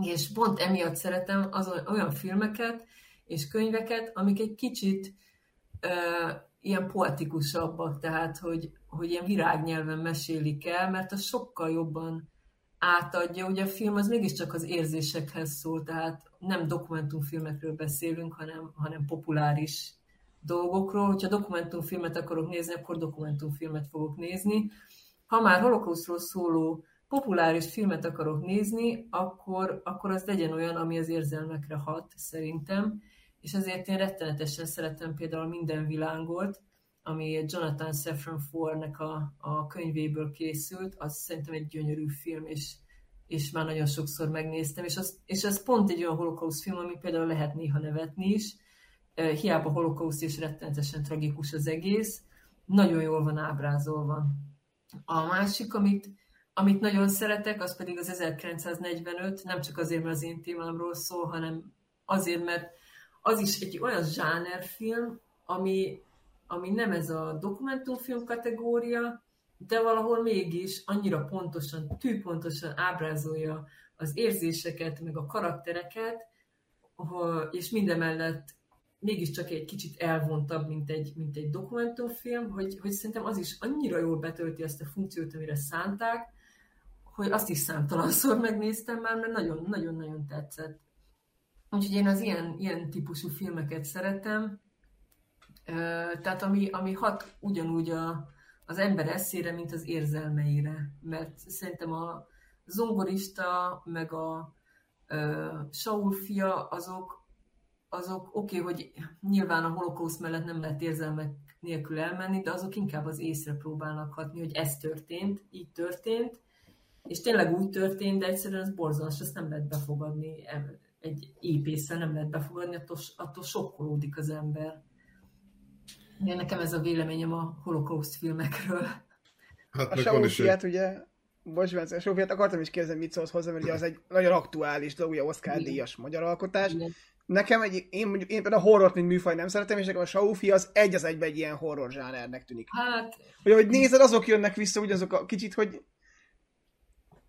És pont emiatt szeretem az olyan filmeket és könyveket, amik egy kicsit uh, ilyen poetikusabbak, tehát hogy, hogy ilyen virágnyelven mesélik el, mert az sokkal jobban átadja. Ugye a film az mégiscsak az érzésekhez szól, tehát nem dokumentumfilmekről beszélünk, hanem, hanem populáris dolgokról. Hogyha dokumentumfilmet akarok nézni, akkor dokumentumfilmet fogok nézni ha már holokausztról szóló populáris filmet akarok nézni, akkor, akkor az legyen olyan, ami az érzelmekre hat, szerintem. És ezért én rettenetesen szeretem például Minden világot, ami Jonathan Safran Foer-nek a, a könyvéből készült, az szerintem egy gyönyörű film, és, és már nagyon sokszor megnéztem, és az, és az pont egy olyan holokauszt film, ami például lehet néha nevetni is, hiába holokauszt és rettenetesen tragikus az egész, nagyon jól van ábrázolva. A másik, amit, amit nagyon szeretek, az pedig az 1945, nem csak azért, mert az én témámról szól, hanem azért, mert az is egy olyan zsánerfilm, ami, ami nem ez a dokumentumfilm kategória, de valahol mégis annyira pontosan, tűpontosan ábrázolja az érzéseket, meg a karaktereket, és mindemellett mégiscsak egy kicsit elvontabb, mint egy, mint egy dokumentumfilm, hogy, hogy szerintem az is annyira jól betölti ezt a funkciót, amire szánták, hogy azt is számtalanszor <laughs> megnéztem már, mert nagyon-nagyon-nagyon tetszett. Úgyhogy én az ilyen, ilyen típusú filmeket szeretem, tehát ami, ami hat ugyanúgy a, az ember eszére, mint az érzelmeire. Mert szerintem a zongorista, meg a uh, Saul fia, azok, azok oké, okay, hogy nyilván a holokauszt mellett nem lehet érzelmek nélkül elmenni, de azok inkább az észre próbálnak hatni, hogy ez történt, így történt, és tényleg úgy történt, de egyszerűen ez borzalmas, ezt nem lehet befogadni, egy épészel nem lehet befogadni, attól, attól sokkolódik az ember. Igen, nekem ez a véleményem a holokauszt filmekről. Hát a Saufiát ugye, bocs, Bence, a Saufiát akartam is kérdezni, mit szólsz hozzá, mert ugye az egy nagyon aktuális dolog, ugye Oscar díjas magyar alkotás. Igen. Nekem egy, én mondjuk, én például a horrort, mint műfaj nem szeretem, és nekem a Saufi az egy az egyben egy ilyen horror zsánernek tűnik. Hát... Hogy ahogy nézed, azok jönnek vissza, úgy azok a kicsit, hogy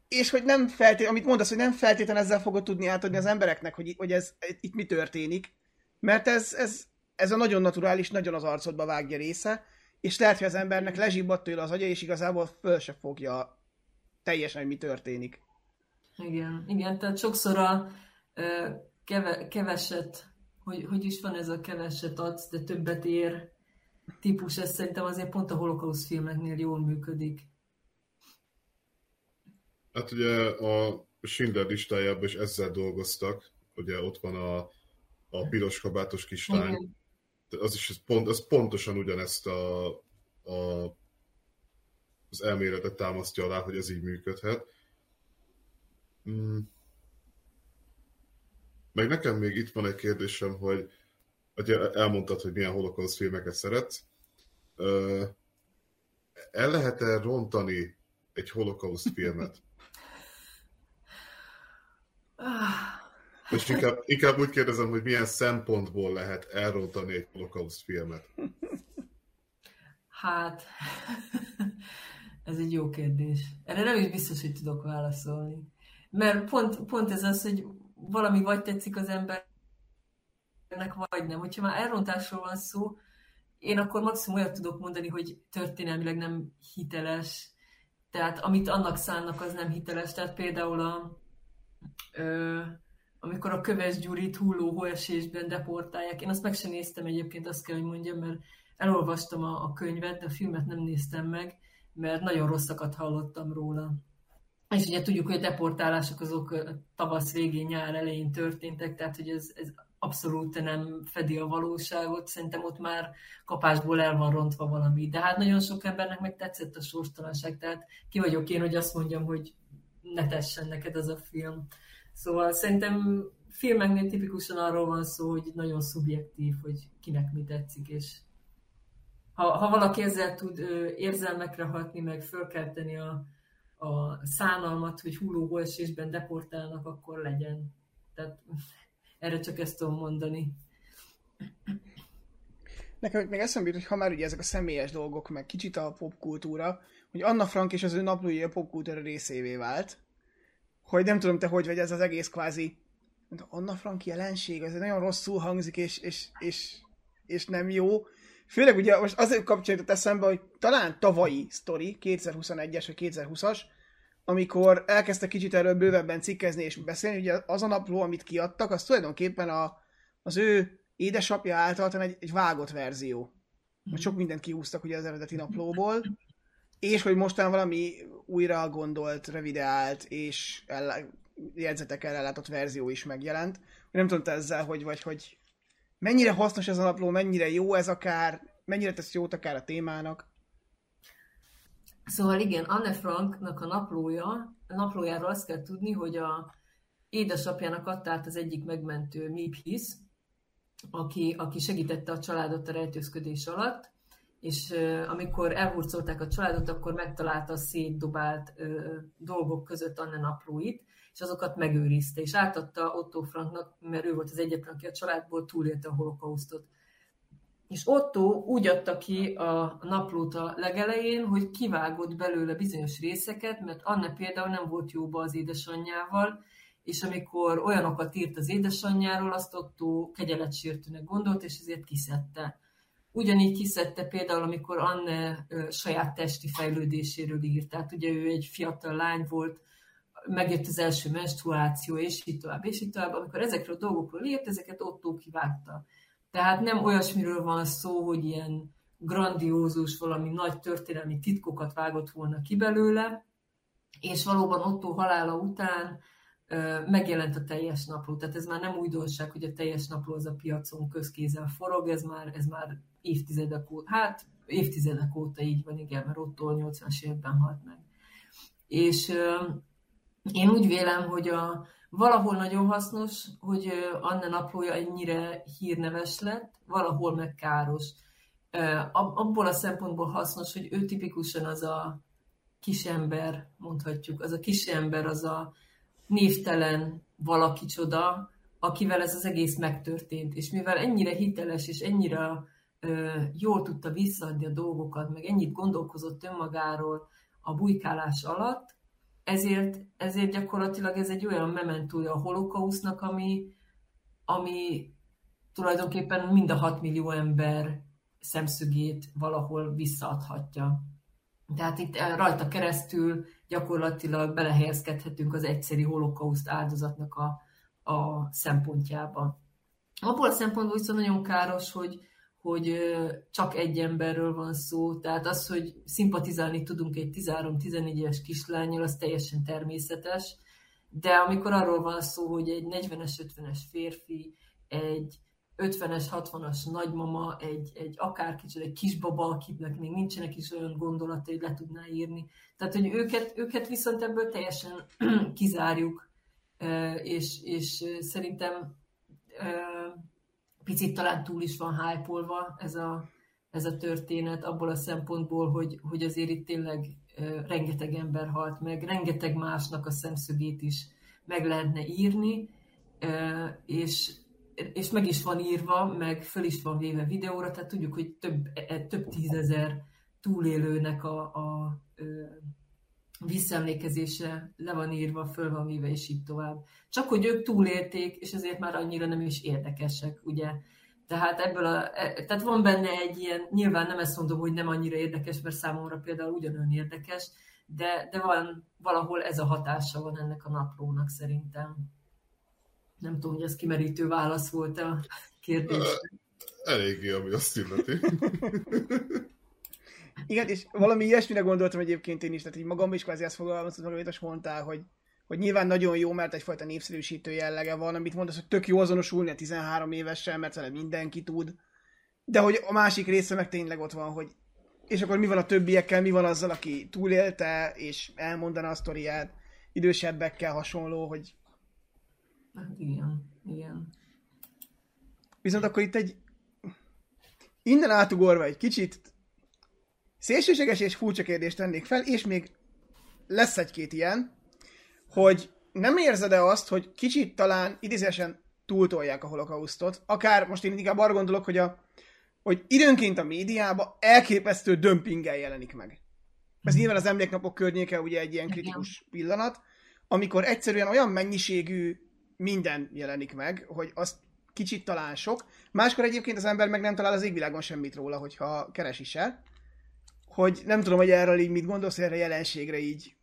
és hogy nem feltétlenül, amit mondasz, hogy nem feltétlenül ezzel fogod tudni átadni az embereknek, hogy, hogy ez itt mi történik, mert ez, ez, ez a nagyon naturális, nagyon az arcodba vágja része, és lehet, hogy az embernek lezsibbadt tőle az agya, és igazából föl se fogja teljesen, hogy mi történik. Igen, igen, tehát sokszor a keve, keveset, hogy, hogy is van ez a keveset adsz, de többet ér típus, ez szerintem azért pont a holokauszt filmeknél jól működik. Hát ugye a Schindler listájában is ezzel dolgoztak, ugye ott van a, a piros kabátos kislány, Igen az is pont, az pontosan ugyanezt a, a, az elméletet támasztja alá, hogy ez így működhet. Mm. Meg nekem még itt van egy kérdésem, hogy ugye elmondtad, hogy milyen holokauszt filmeket szeretsz. El lehet-e rontani egy holokauszt filmet? És inkább, inkább úgy kérdezem, hogy milyen szempontból lehet elrontani egy holokauszt filmet? Hát, ez egy jó kérdés. Erre nem is biztos, hogy tudok válaszolni. Mert pont, pont ez az, hogy valami vagy tetszik az embernek, vagy nem. Hogyha már elrontásról van szó, én akkor maximum olyat tudok mondani, hogy történelmileg nem hiteles, tehát amit annak szánnak, az nem hiteles. Tehát például a, ö, amikor a Köves Gyurit hulló hóesésben deportálják. Én azt meg sem néztem egyébként, azt kell, hogy mondjam, mert elolvastam a, a könyvet, de a filmet nem néztem meg, mert nagyon rosszakat hallottam róla. És ugye tudjuk, hogy a deportálások azok tavasz végén, nyár elején történtek, tehát hogy ez, ez abszolút nem fedi a valóságot, szerintem ott már kapásból el van rontva valami. De hát nagyon sok embernek meg tetszett a sorstalanság, tehát ki vagyok én, hogy azt mondjam, hogy ne tessen neked ez a film. Szóval szerintem filmeknél tipikusan arról van szó, hogy nagyon szubjektív, hogy kinek mi tetszik, és ha, ha valaki ezzel tud ö, érzelmekre hatni, meg fölkelteni a, a szánalmat, hogy hulló esésben deportálnak, akkor legyen. Tehát <laughs> erre csak ezt tudom mondani. Nekem még eszembe jut, hogy ha már ugye ezek a személyes dolgok, meg kicsit a popkultúra, hogy Anna Frank és az ő naplói a popkultúra részévé vált, hogy nem tudom te hogy vagy ez az egész kvázi Anna Frank jelenség, ez nagyon rosszul hangzik, és, és, és, és nem jó. Főleg ugye most azért kapcsolódott eszembe, hogy talán tavalyi sztori, 2021-es vagy 2020-as, amikor elkezdtek kicsit erről bővebben cikkezni és beszélni, ugye az a napló, amit kiadtak, az tulajdonképpen a, az ő édesapja által egy, egy vágott verzió. Mert sok mindent kihúztak ugye az eredeti naplóból, és hogy mostan valami újra gondolt, revideált és el, jegyzetekkel ellátott verzió is megjelent. Nem tudom te ezzel, hogy vagy, hogy mennyire hasznos ez a napló, mennyire jó ez akár, mennyire tesz jót akár a témának. Szóval igen, Anne Franknak a naplója, a naplójáról azt kell tudni, hogy a édesapjának adta át az egyik megmentő Mip Hiss, aki, aki segítette a családot a rejtőzködés alatt, és amikor elhurcolták a családot, akkor megtalálta a szétdobált dolgok között Anne naplóit, és azokat megőrizte, és átadta Otto Franknak, mert ő volt az egyetlen, aki a családból túlélte a holokausztot. És Otto úgy adta ki a naplót a legelején, hogy kivágott belőle bizonyos részeket, mert Anne például nem volt jóba az édesanyjával, és amikor olyanokat írt az édesanyjáról, azt Otto kegyeletsértőnek gondolt, és ezért kiszedte. Ugyanígy kiszedte például, amikor Anne saját testi fejlődéséről írt. Tehát ugye ő egy fiatal lány volt, megjött az első menstruáció, és így tovább, és így tovább. Amikor ezekről a dolgokról írt, ezeket Otto kivágta. Tehát nem olyasmiről van szó, hogy ilyen grandiózus, valami nagy történelmi titkokat vágott volna ki belőle, és valóban Otto halála után megjelent a teljes napló. Tehát ez már nem újdonság, hogy a teljes napló az a piacon közkézzel forog, ez már, ez már évtizedek óta, hát évtizedek óta így van, igen, mert Otto 80-as évben halt meg. És én úgy vélem, hogy a, valahol nagyon hasznos, hogy Anne naplója ennyire hírneves lett, valahol meg káros. Abból a szempontból hasznos, hogy ő tipikusan az a kisember, mondhatjuk, az a kisember, az a névtelen valaki csoda, akivel ez az egész megtörtént. És mivel ennyire hiteles és ennyire jól tudta visszaadni a dolgokat, meg ennyit gondolkozott önmagáról a bujkálás alatt, ezért, ezért gyakorlatilag ez egy olyan mementója a holokausznak, ami, ami tulajdonképpen mind a 6 millió ember szemszögét valahol visszaadhatja. Tehát itt rajta keresztül gyakorlatilag belehelyezkedhetünk az egyszeri holokauszt áldozatnak a, a szempontjába. Abból a szempontból viszont nagyon káros, hogy, hogy csak egy emberről van szó, tehát az, hogy szimpatizálni tudunk egy 13-14 éves kislányjal, az teljesen természetes, de amikor arról van szó, hogy egy 40-es, 50-es férfi, egy 50-es, 60-as nagymama, egy, egy akár kicsit, egy kisbaba, akiknek még nincsenek is olyan gondolatai, hogy le tudná írni. Tehát, hogy őket, őket viszont ebből teljesen <clears throat> kizárjuk, és, és szerintem picit talán túl is van hype ez a, ez a történet, abból a szempontból, hogy, hogy azért itt tényleg rengeteg ember halt meg, rengeteg másnak a szemszögét is meg lehetne írni, és, és meg is van írva, meg föl is van véve videóra, tehát tudjuk, hogy több, e, több tízezer túlélőnek a, a, a visszaemlékezése le van írva, föl van véve, és így tovább. Csak hogy ők túlélték, és ezért már annyira nem is érdekesek, ugye. Tehát ebből a, e, tehát van benne egy ilyen, nyilván nem ezt mondom, hogy nem annyira érdekes, mert számomra például ugyanolyan érdekes, de, de van valahol ez a hatása van ennek a naplónak szerintem. Nem tudom, hogy ez kimerítő válasz volt a kérdésre. Eléggé, ami azt illeti. <laughs> Igen, és valami ilyesmire gondoltam egyébként én is, tehát így magam is kvázi ezt fogalmaztam, amit most mondtál, hogy, hogy nyilván nagyon jó, mert egyfajta népszerűsítő jellege van, amit mondasz, hogy tök jó azonosulni a 13 évessel, mert vele mindenki tud, de hogy a másik része meg tényleg ott van, hogy és akkor mi van a többiekkel, mi van azzal, aki túlélte, és elmondaná a sztoriát, idősebbekkel hasonló, hogy... Hát igen, igen. Viszont akkor itt egy innen átugorva egy kicsit Szélsőséges és furcsa kérdést tennék fel, és még lesz egy-két ilyen, hogy nem érzed-e azt, hogy kicsit talán idézésen túltolják a holokausztot, akár most én inkább arra gondolok, hogy, a, hogy időnként a médiában elképesztő dömpinggel jelenik meg. Ez nyilván az emléknapok környéke ugye egy ilyen kritikus pillanat, amikor egyszerűen olyan mennyiségű minden jelenik meg, hogy azt kicsit talán sok. Máskor egyébként az ember meg nem talál az égvilágon semmit róla, hogyha keres is el hogy nem tudom, hogy erről így mit gondolsz erre jelenségre így.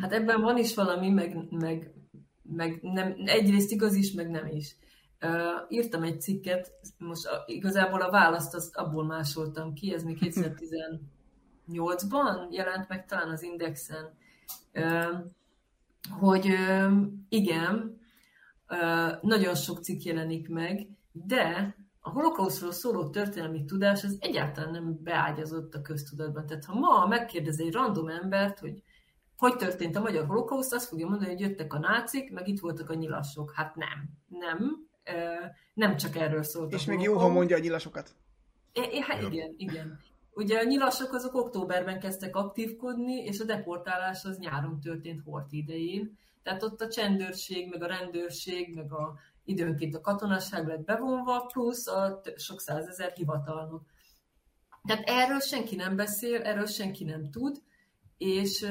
Hát ebben van is valami, meg, meg, meg nem, egyrészt igaz is, meg nem is. Uh, írtam egy cikket, most a, igazából a választ azt abból másoltam ki, ez még 2018-ban jelent meg talán az Indexen, uh, hogy uh, igen, uh, nagyon sok cikk jelenik meg, de a holokauszról szóló történelmi tudás az egyáltalán nem beágyazott a köztudatban. Tehát ha ma megkérdez egy random embert, hogy hogy történt a magyar holokauszt, azt fogja mondani, hogy jöttek a nácik, meg itt voltak a nyilasok. Hát nem, nem. Nem csak erről szólt És még jó, ha mondja a nyilasokat. É, hát igen, igen. Ugye a nyilasok azok októberben kezdtek aktívkodni, és a deportálás az nyáron történt hort idején. Tehát ott a csendőrség, meg a rendőrség, meg a időnként a katonasság lett bevonva, plusz a sok százezer hivatalnok. Tehát erről senki nem beszél, erről senki nem tud, és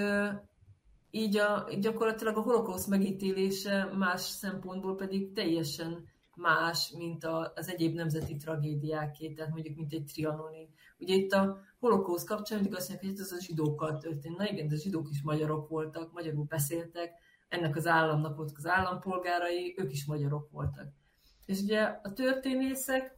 így a, gyakorlatilag a holokauszt megítélése más szempontból pedig teljesen más, mint a, az egyéb nemzeti tragédiáké, tehát mondjuk mint egy trianoni. Ugye itt a holokauszt kapcsán mindig azt mondják, hogy ez a zsidókkal történt. Na igen, de a zsidók is magyarok voltak, magyarul beszéltek, ennek az államnak voltak az állampolgárai, ők is magyarok voltak. És ugye a történészek,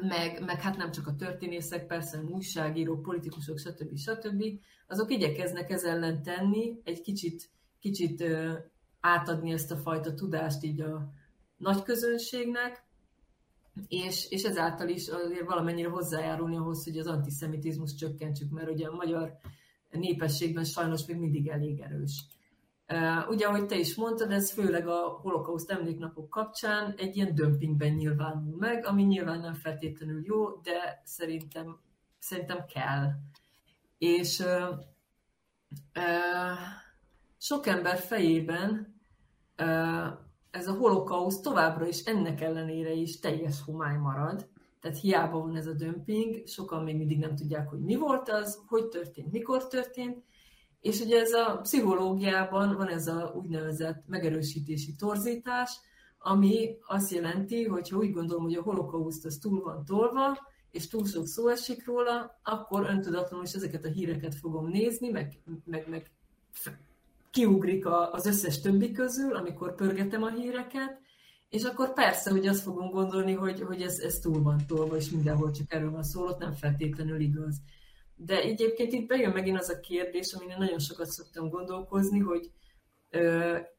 meg, meg hát nem csak a történészek, persze újságírók, politikusok, stb. stb., azok igyekeznek ez ellen tenni, egy kicsit, kicsit ö, átadni ezt a fajta tudást így a nagy közönségnek, és, és ezáltal is azért valamennyire hozzájárulni ahhoz, hogy az antiszemitizmus csökkentsük, mert ugye a magyar népességben sajnos még mindig elég erős. Ugye, ahogy te is mondtad, ez főleg a holokauszt emléknapok kapcsán egy ilyen dömpingben nyilvánul meg, ami nyilván nem feltétlenül jó, de szerintem, szerintem kell. És uh, uh, sok ember fejében uh, ez a holokauszt továbbra is ennek ellenére is teljes homály marad. Tehát hiába van ez a dömping, sokan még mindig nem tudják, hogy mi volt az, hogy történt, mikor történt, és ugye ez a pszichológiában van ez a úgynevezett megerősítési torzítás, ami azt jelenti, hogy ha úgy gondolom, hogy a holokauszt az túl van tolva, és túl sok szó esik róla, akkor öntudatlanul is ezeket a híreket fogom nézni, meg, meg, meg kiugrik az összes többi közül, amikor pörgetem a híreket, és akkor persze, hogy azt fogom gondolni, hogy, hogy ez, ez túl van tolva, és mindenhol csak erről van szó, ott nem feltétlenül igaz. De egyébként itt bejön megint az a kérdés, amin én nagyon sokat szoktam gondolkozni, hogy,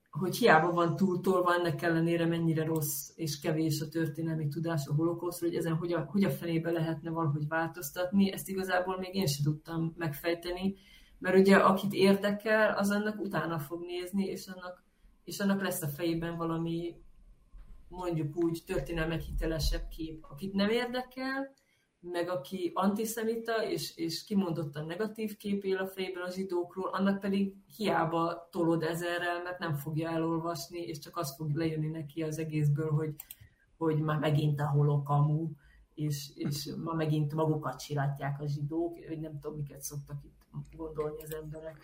hogy hiába van túltolva, ennek ellenére mennyire rossz és kevés a történelmi tudás a holokausztról, hogy ezen hogy a, hogy a fenébe lehetne valahogy változtatni, ezt igazából még én sem tudtam megfejteni, mert ugye akit érdekel, az annak utána fog nézni, és annak, és annak lesz a fejében valami mondjuk úgy történelmek hitelesebb kép. Akit nem érdekel, meg aki antiszemita és, és kimondottan negatív kép él a fejében a zsidókról, annak pedig hiába tolod ezerrel, mert nem fogja elolvasni, és csak az fog lejönni neki az egészből, hogy, hogy már megint a holokamu, és, és ma megint magukat csiratják a zsidók, hogy nem tudom, miket szoktak itt gondolni az emberek.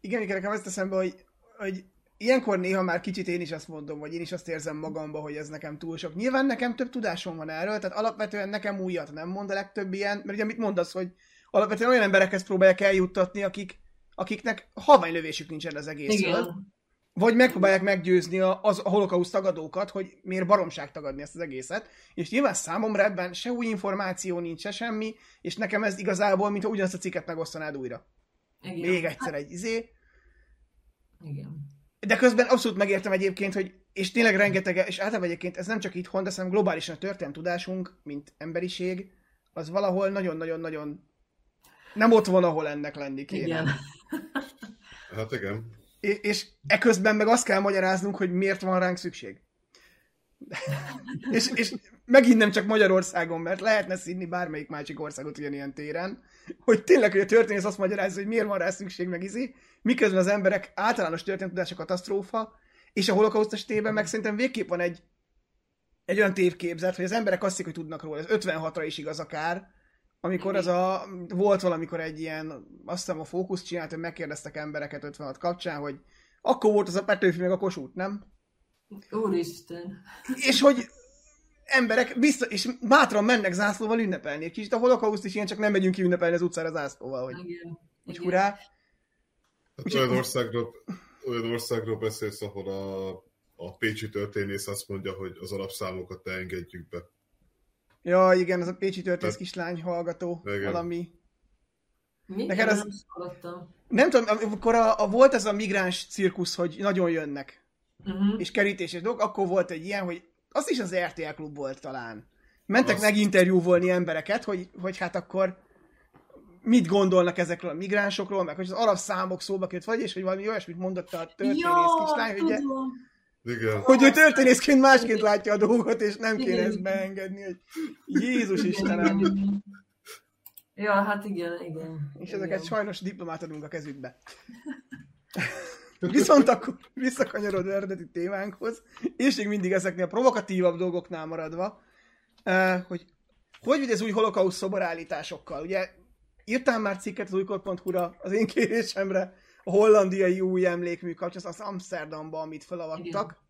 Igen, igen, nekem ezt eszembe, hogy, hogy ilyenkor néha már kicsit én is azt mondom, vagy én is azt érzem magamba, hogy ez nekem túl sok. Nyilván nekem több tudásom van erről, tehát alapvetően nekem újat nem mond a legtöbb ilyen, mert ugye mit mondasz, hogy alapvetően olyan emberekhez próbálják eljuttatni, akik, akiknek lövésük nincsen az egészről. Vagy megpróbálják meggyőzni a, az, a holokauszt tagadókat, hogy miért baromság tagadni ezt az egészet. És nyilván számomra ebben se új információ nincs, se semmi, és nekem ez igazából, mintha ugyanazt a cikket megosztanád újra. Igen. Még egyszer egy izé. Igen. De közben abszolút megértem egyébként, hogy és tényleg rengeteg, és általában egyébként ez nem csak itthon, de szerintem globálisan a történelmi tudásunk, mint emberiség, az valahol nagyon-nagyon-nagyon nem ott van, ahol ennek lenni kéne. Igen. <laughs> Hát igen. És, és eközben meg azt kell magyaráznunk, hogy miért van ránk szükség. <laughs> és, és megint nem csak Magyarországon, mert lehetne színni bármelyik másik országot ugyanilyen téren, hogy tényleg, hogy a történész azt magyarázza, hogy miért van rá szükség, meg izi, miközben az emberek általános történetudása katasztrófa, és a holokauszt esetében meg szerintem végképp van egy, egy olyan tévképzet, hogy az emberek azt hiszik, hogy tudnak róla. Ez 56-ra is igaz akár, amikor az a, volt valamikor egy ilyen, azt hiszem a fókusz csinált, hogy megkérdeztek embereket 56 kapcsán, hogy akkor volt az a Petőfi meg a Kossuth, nem? Úristen. És hogy emberek biztos, és bátran mennek zászlóval ünnepelni. Egy kicsit a holokauszt is ilyen, csak nem megyünk ki ünnepelni az utcára zászlóval, hogy, Igen. hogy hurrá. Hát olyan, országról, olyan országról beszélsz, ahol a, a pécsi történész azt mondja, hogy az alapszámokat ne engedjük be. Ja, igen, az a pécsi történész hát, kislány hallgató, igen. valami. Mi? Neked az... Nem tudom, amikor a, a, volt ez a migráns cirkusz, hogy nagyon jönnek, uh-huh. és kerítéses dolgok, akkor volt egy ilyen, hogy az is az RTL klub volt talán. Mentek Azt... meginterjúvolni embereket, hogy, hogy hát akkor mit gondolnak ezekről a migránsokról, meg hogy az arab számok szóba került, vagy és hogy valami olyasmit mondott a történész Ja, kislány, hogy. Igen. hogy ő történészként másként látja a dolgot, és nem kéne ezt beengedni, hogy Jézus Istenem. Ja, hát igen, igen. És ezeket igen. sajnos diplomát adunk a kezükbe. Viszont akkor visszakanyarodva eredeti témánkhoz, és még mindig ezeknél a provokatívabb dolgoknál maradva, eh, hogy hogy vagy az új holokauszt szoborállításokkal? Ugye írtál már cikket az újkor.hu-ra az én kérésemre a hollandiai új emlékmű kapcsán, az Amsterdamba, amit felavattak.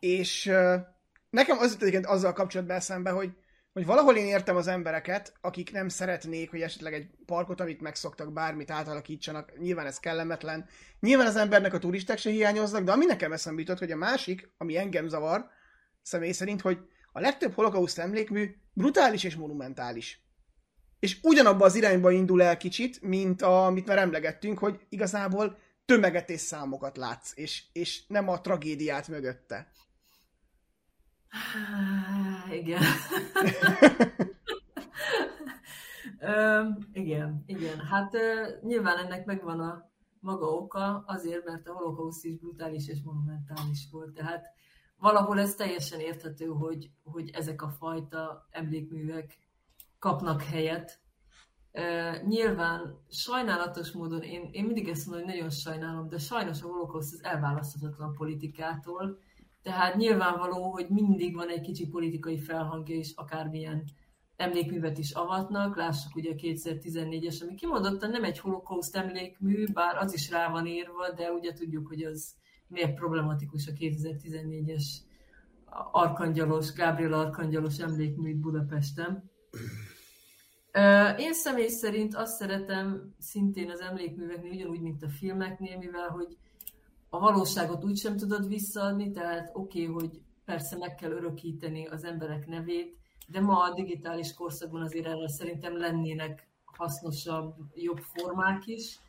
És eh, nekem az jutott egyébként azzal kapcsolatban eszembe, hogy hogy valahol én értem az embereket, akik nem szeretnék, hogy esetleg egy parkot, amit megszoktak, bármit átalakítsanak, nyilván ez kellemetlen. Nyilván az embernek a turisták se hiányoznak, de ami nekem eszembe jutott, hogy a másik, ami engem zavar, személy szerint, hogy a legtöbb holokauszt emlékmű brutális és monumentális. És ugyanabba az irányba indul el kicsit, mint a, amit már emlegettünk, hogy igazából tömeget és számokat látsz, és, és nem a tragédiát mögötte. Igen. Ö, igen, igen. Hát ö, nyilván ennek megvan a maga oka, azért, mert a holokauszt is brutális és monumentális volt. Tehát valahol ez teljesen érthető, hogy, hogy ezek a fajta emlékművek kapnak helyet. Ö, nyilván sajnálatos módon, én, én mindig ezt mondom, hogy nagyon sajnálom, de sajnos a holokauszt az elválaszthatatlan politikától, tehát nyilvánvaló, hogy mindig van egy kicsi politikai felhangja is, akármilyen emlékművet is avatnak. Lássuk ugye a 2014-es, ami kimondottan nem egy holokauszt emlékmű, bár az is rá van írva, de ugye tudjuk, hogy az miért problematikus a 2014-es arkangyalos, Gábriel arkangyalos emlékmű Budapesten. Én személy szerint azt szeretem szintén az emlékműveknél, ugyanúgy, mint a filmeknél, mivel hogy a valóságot úgy sem tudod visszaadni, tehát oké, okay, hogy persze meg kell örökíteni az emberek nevét, de ma a digitális korszakban azért erre szerintem lennének hasznosabb, jobb formák is.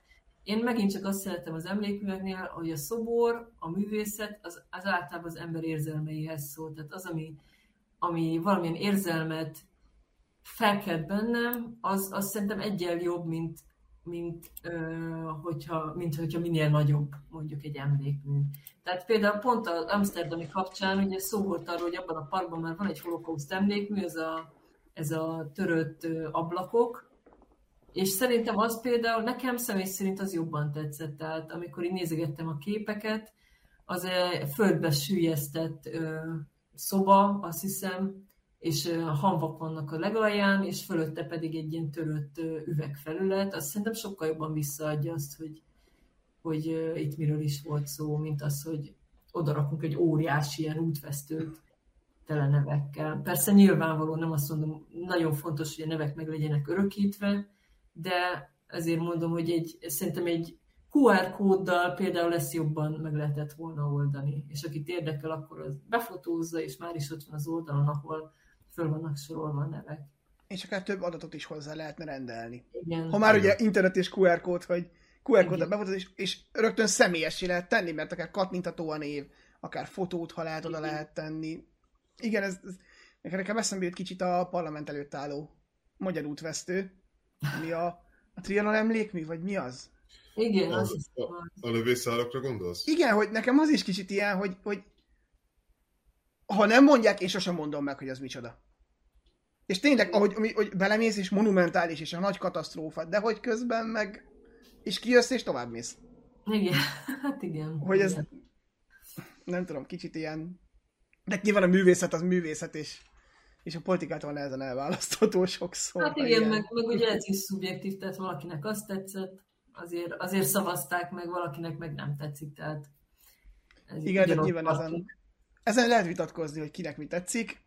Én megint csak azt szeretem az emlékműveknél, hogy a szobor, a művészet, az, az általában az ember érzelmeihez szól. Tehát az, ami, ami valamilyen érzelmet felkelt bennem, az, az szerintem egyen jobb, mint, mint, ö, hogyha, mint hogyha minél nagyobb mondjuk egy emlékmű. Tehát például pont az Amsterdami kapcsán ugye szó volt arról, hogy abban a parkban már van egy holokauszt emlékmű, ez a, ez a törött ablakok, és szerintem az például, nekem személy szerint az jobban tetszett. Tehát amikor én nézegettem a képeket, az egy földbe sűjesztett ö, szoba, azt hiszem, és hamvak vannak a legalján, és fölötte pedig egy ilyen törött üvegfelület. Azt szerintem sokkal jobban visszaadja azt, hogy, hogy itt miről is volt szó, mint az, hogy odarakunk egy óriási ilyen útvesztőt tele nevekkel. Persze nyilvánvaló, nem azt mondom, nagyon fontos, hogy a nevek meg legyenek örökítve, de ezért mondom, hogy egy, szerintem egy QR kóddal például lesz jobban meg lehetett volna oldani, és akit érdekel, akkor az befotózza, és már is ott van az oldalon, ahol föl vannak sorolva a nevek. És akár több adatot is hozzá lehetne rendelni. Igen. Ha már Igen. ugye internet és QR kód, hogy QR kóddal bemutatod, és, és rögtön személyessé lehet tenni, mert akár kattintható a név, akár fotót, ha lehet, oda Igen. lehet tenni. Igen, ez, ez nekem- nekem eszembe jut kicsit a parlament előtt álló magyar útvesztő, mi a, a Trianon emlékmű, vagy mi az? Igen, az, Az- is van. A lövészárokra gondolsz? Igen, hogy nekem az is kicsit ilyen, hogy, hogy ha nem mondják, én sosem mondom meg, hogy az micsoda. És tényleg, ahogy hogy, hogy belemész, és monumentális, és a nagy katasztrófa, de hogy közben meg, és kijössz, és tovább mész. Igen, <laughs> hát igen. Hogy ez, igen. nem tudom, kicsit ilyen, de nyilván a művészet az művészet, és, és a politikától nehezen elválasztható sokszor. Hát igen, ilyen. meg, meg ugye ez is szubjektív, tehát valakinek azt tetszett, azért, azért szavazták meg, valakinek meg nem tetszik, tehát ez Igen, de nyilván ezen, ezen lehet vitatkozni, hogy kinek mi tetszik.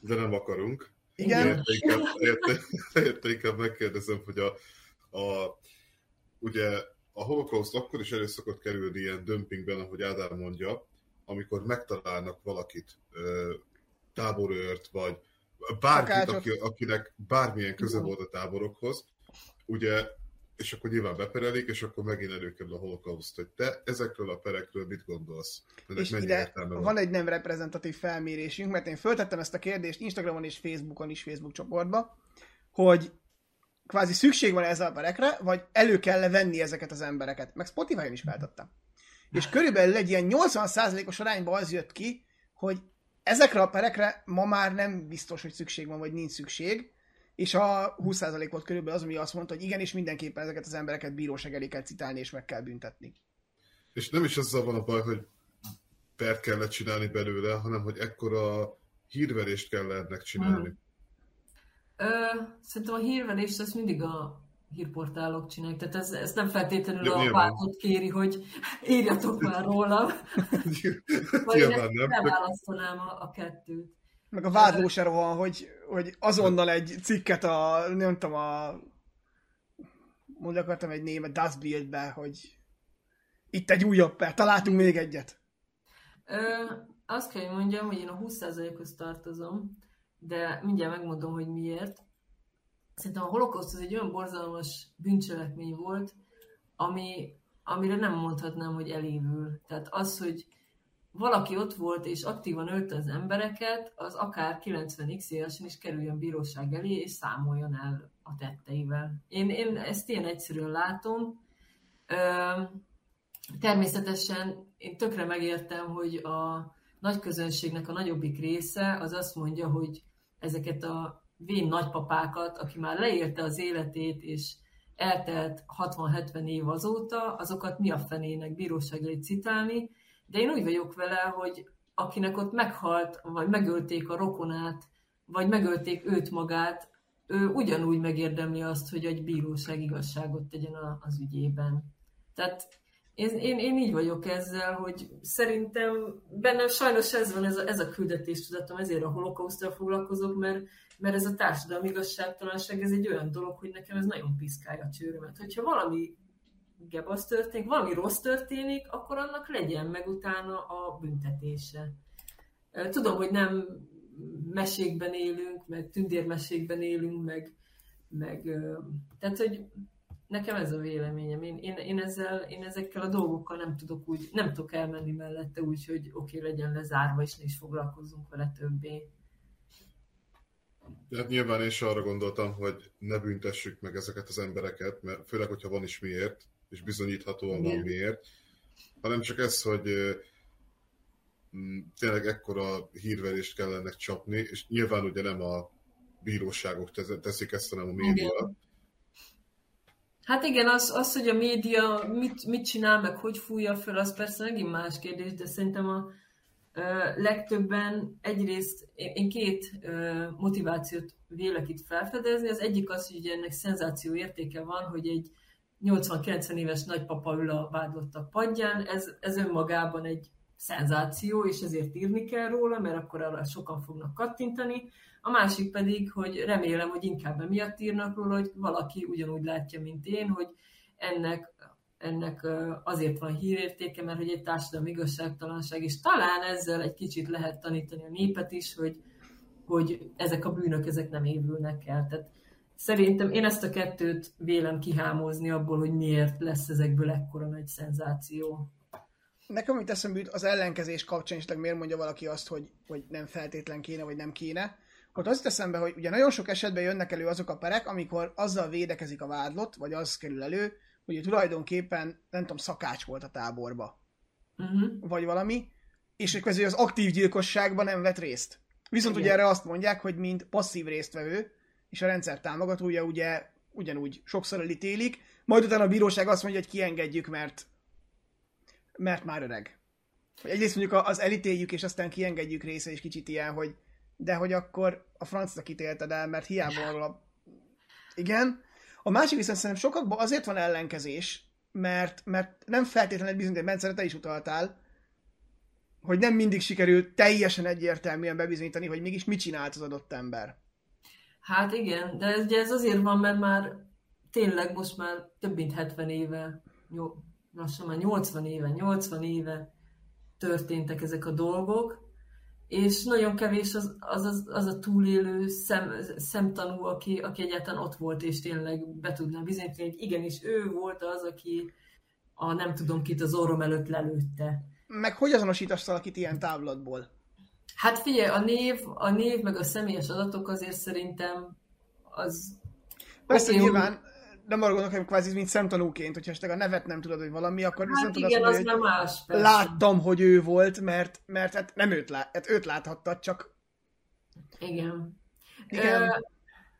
De nem akarunk. Igen, Érte inkább, érte, érte inkább megkérdezem, hogy a, a ugye a holokauszt akkor is elő szokott kerülni ilyen dömpingben, ahogy Ádám mondja, amikor megtalálnak valakit, táborőrt, vagy bárkit, aki, akinek bármilyen köze volt a táborokhoz, ugye, és akkor nyilván beperelik, és akkor megint előkerül a holokauszt, hogy te ezekről a perekről mit gondolsz? Ennek és ide van? van egy nem reprezentatív felmérésünk, mert én föltettem ezt a kérdést Instagramon és Facebookon is, Facebook csoportba, hogy kvázi szükség van ezzel a perekre, vagy elő kell venni ezeket az embereket. Meg Spotify-on is feltettem. És körülbelül egy ilyen 80%-os arányban az jött ki, hogy ezekre a perekre ma már nem biztos, hogy szükség van, vagy nincs szükség, és a 20% volt körülbelül az, ami azt mondta, hogy igenis mindenképpen ezeket az embereket bíróság elé kell citálni, és meg kell büntetni. És nem is azzal van a baj, hogy pert kellett csinálni belőle, hanem hogy ekkora hírverést kell ennek csinálni. Hmm. Ö, szerintem a hírverést azt mindig a hírportálok csinálják, tehát ez, ez nem feltétlenül ja, a pártot kéri, hogy írjatok már róla. <laughs> Vagy nem, nem választanám a, a kettőt. Meg a vádló se hogy, hogy azonnal egy cikket a, nem tudom, a mondjuk akartam egy német Dustbuild-be, hogy itt egy újabb per, találtunk még egyet. Ö, azt kell, hogy mondjam, hogy én a 20%-hoz tartozom, de mindjárt megmondom, hogy miért. Szerintem a holokauszt az egy olyan borzalmas bűncselekmény volt, ami, amire nem mondhatnám, hogy elévül. Tehát az, hogy valaki ott volt és aktívan ölte az embereket, az akár 90x évesen is kerüljön bíróság elé, és számoljon el a tetteivel. Én, én ezt ilyen egyszerűen látom. Természetesen én tökre megértem, hogy a nagy közönségnek a nagyobbik része az azt mondja, hogy ezeket a vén nagypapákat, aki már leérte az életét, és eltelt 60-70 év azóta, azokat mi a fenének bíróság citálni, de én úgy vagyok vele, hogy akinek ott meghalt, vagy megölték a rokonát, vagy megölték őt magát, ő ugyanúgy megérdemli azt, hogy egy bíróság igazságot tegyen az ügyében. Tehát én, én, én így vagyok ezzel, hogy szerintem bennem sajnos ez van, ez a, ez a küldetés tudatom, ezért a holokausztal foglalkozok, mert, mert ez a társadalmi igazságtalanság, ez egy olyan dolog, hogy nekem ez nagyon piszkálja a csőrömet. Hogyha valami gebasz történik, valami rossz történik, akkor annak legyen meg utána a büntetése. Tudom, hogy nem mesékben élünk, meg tündérmesékben élünk, meg, meg tehát, hogy nekem ez a véleményem. Én, én, én, ezzel, én ezekkel a dolgokkal nem tudok úgy, nem tudok elmenni mellette úgy, hogy oké, legyen lezárva, és ne is foglalkozzunk vele többé. Hát nyilván én is arra gondoltam, hogy ne büntessük meg ezeket az embereket, mert főleg, hogyha van is miért, és bizonyíthatóan van miért, hanem csak ez, hogy tényleg ekkora hírverést kellene csapni, és nyilván ugye nem a bíróságok teszik ezt, hanem a média. Igen. Hát igen, az, az, hogy a média mit, mit csinál, meg hogy fújja föl, az persze megint más kérdés, de szerintem a ö, legtöbben egyrészt, én, én két ö, motivációt vélek itt felfedezni. Az egyik az, hogy ennek szenzáció értéke van, hogy egy 80-90 éves nagypapa ül a vádlottak padján, ez, ez önmagában egy szenzáció, és ezért írni kell róla, mert akkor arra sokan fognak kattintani. A másik pedig, hogy remélem, hogy inkább emiatt írnak róla, hogy valaki ugyanúgy látja, mint én, hogy ennek, ennek azért van hírértéke, mert hogy egy társadalmi igazságtalanság, és talán ezzel egy kicsit lehet tanítani a népet is, hogy, hogy ezek a bűnök, ezek nem évülnek el. Tehát Szerintem én ezt a kettőt vélem kihámozni abból, hogy miért lesz ezekből ekkora nagy szenzáció. Nekem, amit eszembe jut, az ellenkezés kapcsán is, miért mondja valaki azt, hogy, hogy nem feltétlen kéne, vagy nem kéne, ott azt eszembe, hogy ugye nagyon sok esetben jönnek elő azok a perek, amikor azzal védekezik a vádlott, vagy az kerül elő, hogy tulajdonképpen, nem tudom, szakács volt a táborba. Uh-huh. Vagy valami, és közül az aktív gyilkosságban nem vett részt. Viszont Igen. ugye erre azt mondják, hogy mint passzív résztvevő, és a rendszer támogatója ugye ugyanúgy sokszor elítélik, majd utána a bíróság azt mondja, hogy kiengedjük, mert, mert már öreg. Egyrészt mondjuk az elítéljük, és aztán kiengedjük része, és kicsit ilyen, hogy de hogy akkor a francnak ítélted el, mert hiába a... Igen. A másik viszont szerintem sokakban azért van ellenkezés, mert, mert nem feltétlenül egy bizonyos rendszerre te is utaltál, hogy nem mindig sikerül teljesen egyértelműen bebizonyítani, hogy mégis mit csinált az adott ember. Hát igen, de ez, ugye ez azért van, mert már tényleg most már több mint 70 éve, jó, lassan már 80 éve, 80 éve történtek ezek a dolgok, és nagyon kevés az, az, az, az a túlélő szem, szemtanú, aki, aki egyáltalán ott volt, és tényleg be tudná bizonyítani, hogy igenis ő volt az, aki a nem tudom kit az orrom előtt lelőtte. Meg hogy azonosítasz valakit ilyen távlatból? Hát figyelj, a név, a név meg a személyes adatok azért szerintem az... Persze okay, nyilván, nem arra gondolok, hogy kvázi mint szemtanúként, hogyha esetleg a nevet nem tudod, hogy valami, akkor hát viszont igen, tudod, az hogy más, persze. láttam, hogy ő volt, mert, mert hát nem őt, lát, hát őt láthattad, csak... Igen. Igen. Ö,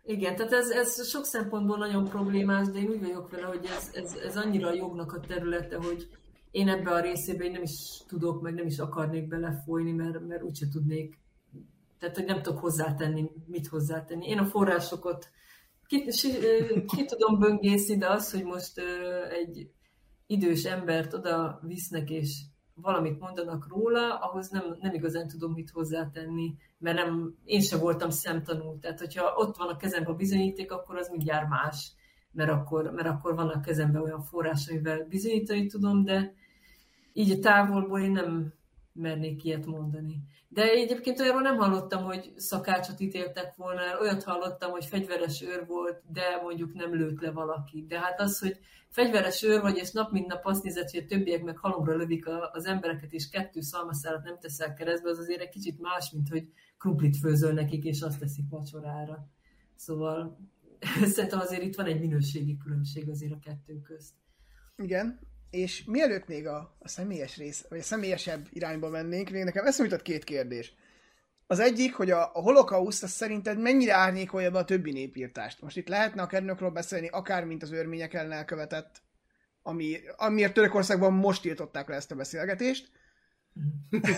igen, tehát ez, ez sok szempontból nagyon problémás, de én úgy vagyok vele, hogy ez, ez, ez annyira a jognak a területe, hogy én ebbe a részébe én nem is tudok, meg nem is akarnék belefolyni, mert, mert úgyse tudnék, tehát hogy nem tudok hozzátenni, mit hozzátenni. Én a forrásokat ki, ki tudom böngészni, de az, hogy most egy idős embert oda visznek, és valamit mondanak róla, ahhoz nem, nem igazán tudom mit hozzátenni, mert nem, én sem voltam szemtanú. Tehát, hogyha ott van a kezemben a bizonyíték, akkor az mindjárt más, mert akkor, mert akkor van a kezemben olyan forrás, amivel bizonyítani tudom, de így a távolból én nem mernék ilyet mondani. De egyébként olyanról nem hallottam, hogy szakácsot ítéltek volna olyat hallottam, hogy fegyveres őr volt, de mondjuk nem lőtt le valaki. De hát az, hogy fegyveres őr vagy, és nap mint nap azt nézett, hogy a többiek meg halomra lövik az embereket, és kettő szalmaszálat nem teszel keresztbe, az azért egy kicsit más, mint hogy krumplit főzöl nekik, és azt teszik vacsorára. Szóval <laughs> szerintem azért itt van egy minőségi különbség azért a kettő közt. Igen, és mielőtt még a, a személyes rész, vagy a személyesebb irányba mennénk, még nekem eszembe jutott két kérdés. Az egyik, hogy a, a holokauszt az szerinted mennyire árnyékolja be a többi népírtást? Most itt lehetne a kernökről beszélni, akár mint az örmények ellen elkövetett, ami, amiért Törökországban most tiltották le ezt a beszélgetést. <laughs>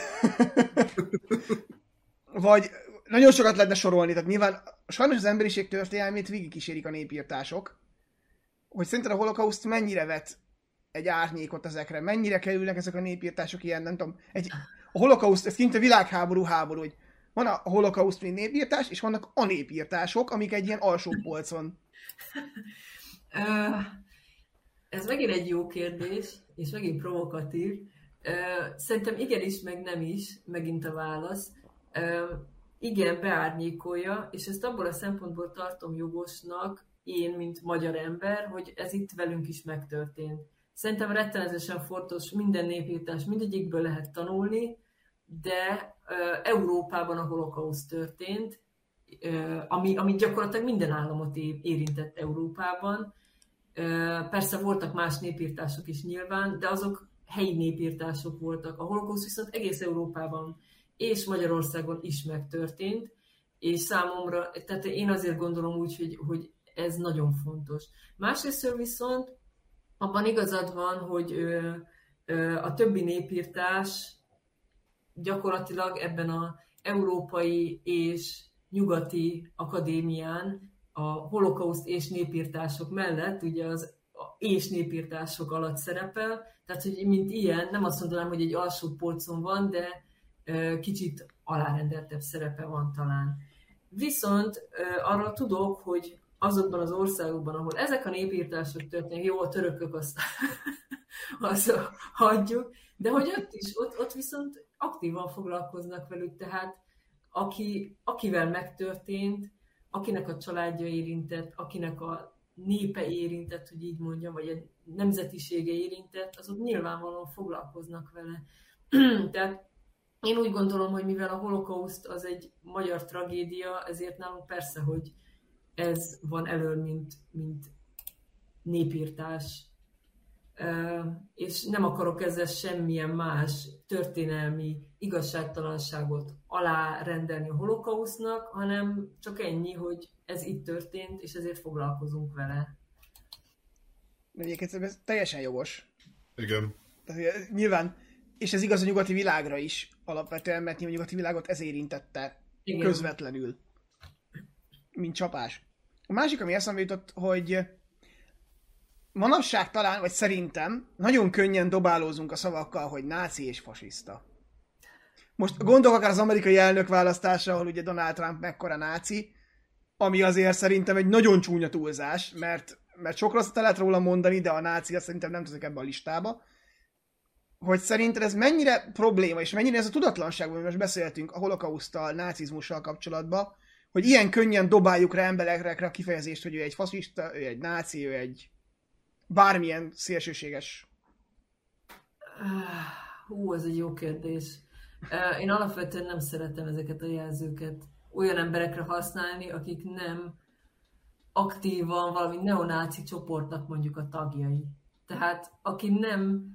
Vagy nagyon sokat lehetne sorolni, tehát nyilván sajnos az emberiség történelmét végigkísérik a népírtások, hogy szerinted a holokauszt mennyire vet egy árnyékot ezekre, mennyire kerülnek ezek a népírtások ilyen, nem tudom, egy, a holokauszt, ez kint a világháború háború, hogy van a holokauszt, mint népírtás, és vannak a népírtások, amik egy ilyen alsó polcon. Ez megint egy jó kérdés, és megint provokatív. Szerintem igenis, meg nem is, megint a válasz. Igen, beárnyékolja, és ezt abból a szempontból tartom jogosnak, én, mint magyar ember, hogy ez itt velünk is megtörtént. Szerintem rettenetesen fontos minden népírtás, mindegyikből lehet tanulni, de Európában a holokauszt történt, ami, ami gyakorlatilag minden államot érintett Európában. Persze voltak más népírtások is nyilván, de azok helyi népírtások voltak. A holokauszt viszont egész Európában és Magyarországon is megtörtént, és számomra, tehát én azért gondolom úgy, hogy, hogy ez nagyon fontos. Másrészt viszont abban igazad van, hogy ö, ö, a többi népírtás gyakorlatilag ebben a európai és nyugati akadémián a holokauszt és népírtások mellett, ugye az és népírtások alatt szerepel, tehát hogy mint ilyen, nem azt mondanám, hogy egy alsó polcon van, de kicsit alárendeltebb szerepe van talán. Viszont arra tudok, hogy azokban az országokban, ahol ezek a népírtások történnek, jó, a törökök azt, <laughs> azt hagyjuk, de hogy ott is, ott, ott viszont aktívan foglalkoznak velük, tehát aki, akivel megtörtént, akinek a családja érintett, akinek a népe érintett, hogy így mondjam, vagy a nemzetisége érintett, azok nyilvánvalóan foglalkoznak vele. <clears throat> Tehát én úgy gondolom, hogy mivel a holokauszt az egy magyar tragédia, ezért nálunk persze, hogy ez van elől, mint, mint népírtás. És nem akarok ezzel semmilyen más történelmi igazságtalanságot alárendelni a holokausznak, hanem csak ennyi, hogy ez itt történt, és ezért foglalkozunk vele. Egyébként ez teljesen jogos. Igen. Tehát, nyilván, és ez igaz a nyugati világra is alapvetően, mert a nyugati világot ez érintette Igen. közvetlenül, mint csapás. A másik, ami eszembe jutott, hogy manapság talán, vagy szerintem, nagyon könnyen dobálózunk a szavakkal, hogy náci és fasiszta. Most gondolok akár az amerikai elnök választása, ahol ugye Donald Trump mekkora náci, ami azért szerintem egy nagyon csúnya túlzás, mert, mert sok rosszat lehet róla mondani, de a náci azt szerintem nem tudok ebbe a listába. Hogy szerinted ez mennyire probléma, és mennyire ez a tudatlanság, hogy most beszéltünk a holokausztal, nácizmussal kapcsolatban, hogy ilyen könnyen dobáljuk rá emberekre a kifejezést, hogy ő egy faszista, ő egy náci, ő egy bármilyen szélsőséges. Hú, ez egy jó kérdés. Én alapvetően nem szeretem ezeket a jelzőket olyan emberekre használni, akik nem aktívan valami neonáci csoportnak mondjuk a tagjai. Tehát aki nem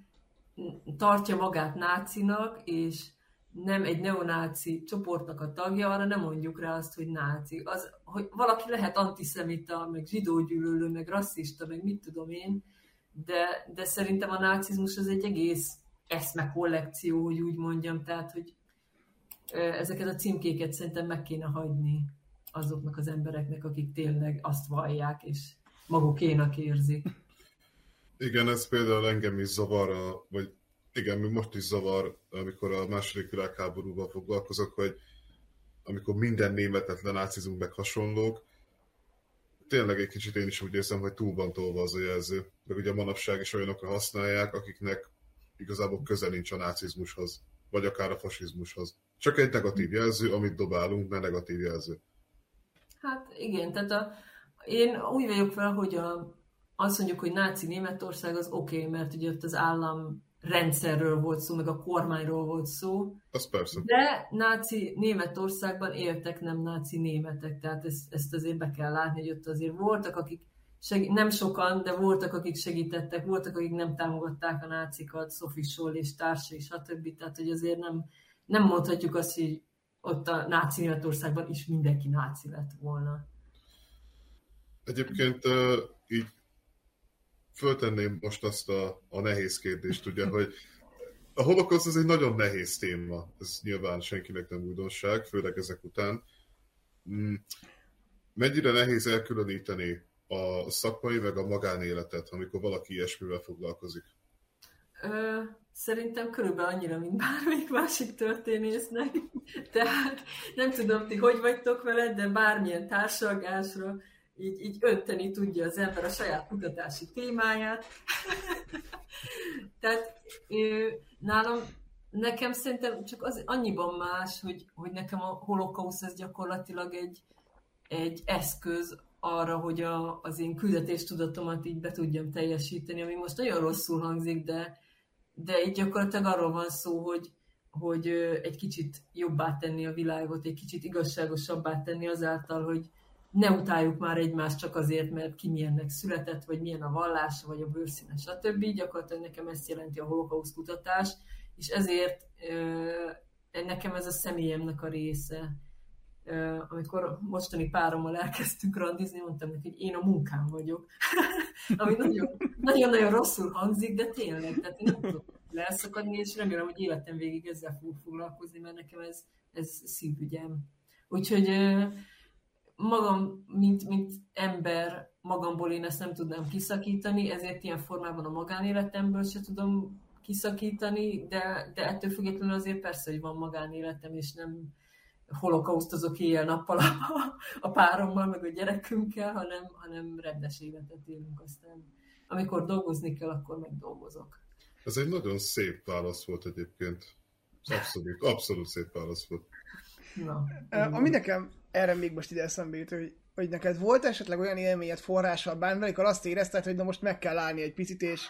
tartja magát nácinak, és nem egy neonáci csoportnak a tagja, arra nem mondjuk rá azt, hogy náci. Az, hogy valaki lehet antiszemita, meg zsidógyűlölő, meg rasszista, meg mit tudom én, de, de szerintem a nácizmus az egy egész eszme kollekció, hogy úgy mondjam, tehát, hogy ezeket a címkéket szerintem meg kéne hagyni azoknak az embereknek, akik tényleg azt vallják, és magukénak érzik. Igen, ez például engem is zavar, vagy igen, még most is zavar, amikor a második világháborúval foglalkozok, hogy amikor minden németet lenácizunk meg hasonlók, tényleg egy kicsit én is úgy érzem, hogy túl van tolva az a jelző. Meg ugye manapság is olyanokra használják, akiknek igazából köze nincs a nácizmushoz, vagy akár a fasizmushoz. Csak egy negatív jelző, amit dobálunk, ne negatív jelző. Hát igen, tehát a, én úgy vagyok fel, hogy a, azt mondjuk, hogy náci Németország az oké, okay, mert ugye ott az állam rendszerről volt szó, meg a kormányról volt szó. Az persze. De náci Németországban éltek nem náci németek, tehát ezt, ezt azért be kell látni, hogy ott azért voltak, akik segít, nem sokan, de voltak, akik segítettek, voltak, akik nem támogatták a nácikat, Sophie Scholl és társai, stb. Tehát, hogy azért nem, nem mondhatjuk azt, hogy ott a náci Németországban is mindenki náci lett volna. Egyébként így föltenném most azt a, a nehéz kérdést, ugye, hogy a holokauszt az egy nagyon nehéz téma, ez nyilván senkinek nem újdonság, főleg ezek után. Mm, mennyire nehéz elkülöníteni a szakmai meg a magánéletet, amikor valaki ilyesmivel foglalkozik? Ö, szerintem körülbelül annyira, mint bármelyik másik történésznek. Tehát nem tudom, ti hogy vagytok veled, de bármilyen társalgásra így, így önteni tudja az ember a saját kutatási témáját. <laughs> Tehát nálam, nekem szerintem csak az annyiban más, hogy, hogy nekem a holokausz az gyakorlatilag egy, egy eszköz arra, hogy a, az én küldetéstudatomat így be tudjam teljesíteni, ami most nagyon rosszul hangzik, de, de így gyakorlatilag arról van szó, hogy, hogy egy kicsit jobbá tenni a világot, egy kicsit igazságosabbá tenni azáltal, hogy, ne utáljuk már egymást csak azért, mert ki milyennek született, vagy milyen a vallása, vagy a bőrszíne, stb. Gyakorlatilag nekem ezt jelenti a holokausz kutatás, és ezért nekem ez a személyemnek a része. Amikor mostani párommal elkezdtünk randizni, mondtam neki, hogy én a munkám vagyok. <laughs> Ami nagyon-nagyon rosszul hangzik, de tényleg, tehát én nem tudok leszakadni, és remélem, hogy életem végig ezzel fogok foglalkozni, mert nekem ez, ez szívügyem. Úgyhogy magam, mint, mint ember, magamból én ezt nem tudnám kiszakítani, ezért ilyen formában a magánéletemből se tudom kiszakítani, de, de ettől függetlenül azért persze, hogy van magánéletem, és nem holokausztozok éjjel-nappal a, a párommal, meg a gyerekünkkel, hanem, hanem rendes életet élünk aztán. Amikor dolgozni kell, akkor meg dolgozok. Ez egy nagyon szép válasz volt egyébként. Abszolút, abszolút szép válasz volt. Na, Ami nekem erre még most ide eszembe jut, hogy, hogy neked volt esetleg olyan élményed forrással bármi, amikor azt érezted, hogy na most meg kell állni egy picit, és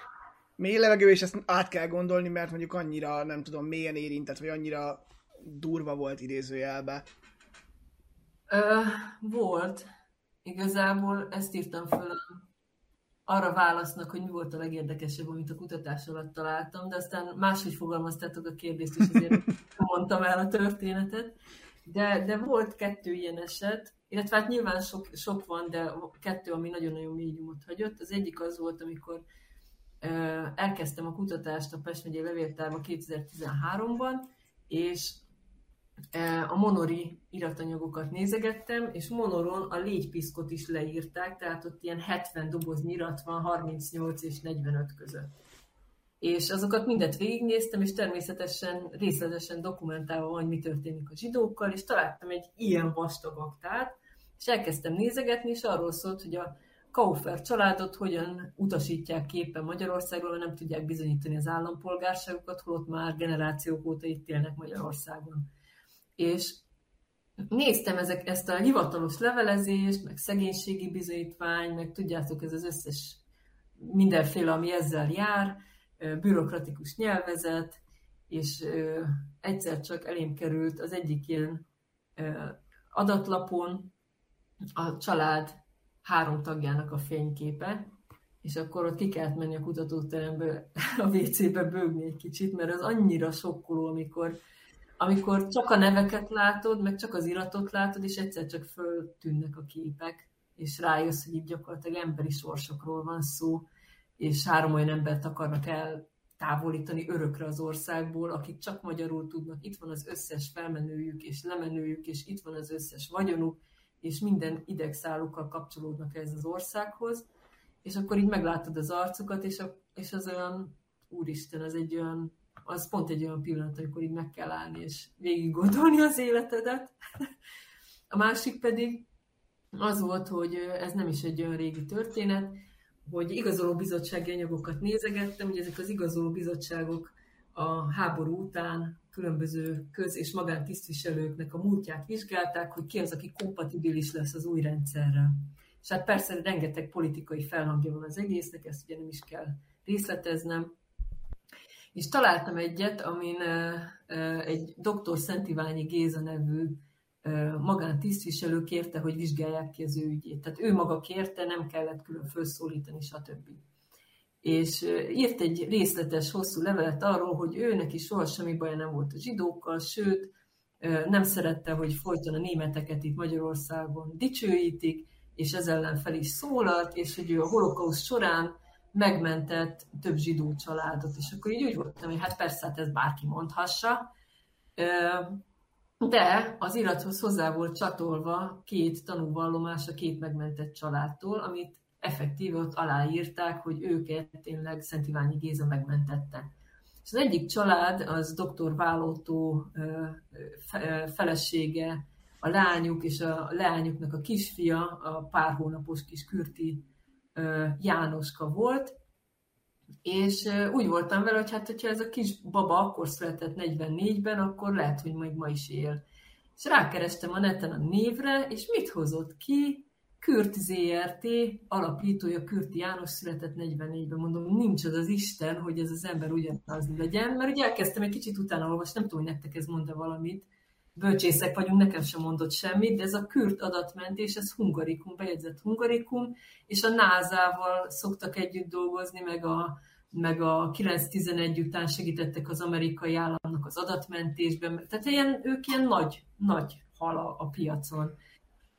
mély levegő, és ezt át kell gondolni, mert mondjuk annyira, nem tudom, mélyen érintett, vagy annyira durva volt idézőjelbe. Ö, volt. Igazából ezt írtam föl arra válasznak, hogy mi volt a legérdekesebb, amit a kutatás alatt találtam, de aztán máshogy fogalmaztátok a kérdést, és azért mondtam el a történetet. De, de volt kettő ilyen eset, illetve hát nyilván sok, sok van, de kettő, ami nagyon-nagyon mély nyomot hagyott. Az egyik az volt, amikor elkezdtem a kutatást a Pest megyei levéltárban 2013-ban, és a Monori iratanyagokat nézegettem, és Monoron a légypiszkot is leírták, tehát ott ilyen 70 doboznyi irat van 38 és 45 között és azokat mindet végignéztem, és természetesen részletesen dokumentálva van, mi történik a zsidókkal, és találtam egy ilyen vastag aktát, és elkezdtem nézegetni, és arról szólt, hogy a Kaufer családot hogyan utasítják képen Magyarországról, nem tudják bizonyítani az állampolgárságukat, holott már generációk óta itt élnek Magyarországon. És néztem ezek, ezt a hivatalos levelezést, meg szegénységi bizonyítvány, meg tudjátok, ez az összes mindenféle, ami ezzel jár, bürokratikus nyelvezet, és egyszer csak elém került az egyik ilyen adatlapon a család három tagjának a fényképe, és akkor ott ki kellett menni a kutatóterembe, <laughs> a WC-be bőgni egy kicsit, mert az annyira sokkoló, amikor, amikor csak a neveket látod, meg csak az iratot látod, és egyszer csak föltűnnek a képek, és rájössz, hogy itt gyakorlatilag emberi sorsokról van szó, és három olyan embert akarnak el távolítani örökre az országból, akik csak magyarul tudnak. Itt van az összes felmenőjük és lemenőjük, és itt van az összes vagyonuk, és minden idegszálukkal kapcsolódnak ez az országhoz, és akkor így meglátod az arcukat, és, a, és az olyan, úristen, az egy olyan, az pont egy olyan pillanat, amikor így meg kell állni, és végig gondolni az életedet. A másik pedig az volt, hogy ez nem is egy olyan régi történet, hogy igazoló bizottsági anyagokat nézegettem, hogy ezek az igazoló bizottságok a háború után különböző köz- és magántisztviselőknek a múltját vizsgálták, hogy ki az, aki kompatibilis lesz az új rendszerrel. És hát persze rengeteg politikai felhangja van az egésznek, ezt ugye nem is kell részleteznem. És találtam egyet, amin egy dr. Szentiványi Géza nevű magántisztviselő kérte, hogy vizsgálják ki az ő ügyét. Tehát ő maga kérte, nem kellett külön felszólítani, stb. És írt egy részletes, hosszú levelet arról, hogy őnek is soha semmi baja nem volt a zsidókkal, sőt, nem szerette, hogy folyton a németeket itt Magyarországon dicsőítik, és ez ellen fel is szólalt, és hogy ő a holokauszt során megmentett több zsidó családot. És akkor így úgy voltam, hogy hát persze, hát ez bárki mondhassa, de az irathoz hozzá volt csatolva két tanúvallomás a két megmentett családtól, amit effektíve ott aláírták, hogy őket tényleg Szent Iványi Géza megmentette. És az egyik család, az dr. Válótó felesége, a lányuk és a leányuknak a kisfia, a pár hónapos kis Kürti Jánoska volt, és úgy voltam vele, hogy hát, hogyha ez a kis baba akkor született 44-ben, akkor lehet, hogy majd ma is él. És rákerestem a neten a névre, és mit hozott ki? Kürt ZRT alapítója Kürti János született 44-ben. Mondom, nincs az az Isten, hogy ez az ember ugyanaz legyen, mert ugye elkezdtem egy kicsit utána olvasni, nem tudom, hogy nektek ez mond valamit. Bölcsészek vagyunk, nekem sem mondott semmit, de ez a Kürt adatmentés, ez hungarikum, bejegyzett hungarikum, és a NASA-val szoktak együtt dolgozni, meg a, meg a 9-11 után segítettek az amerikai államnak az adatmentésben. Tehát ilyen, ők ilyen nagy, nagy hala a piacon.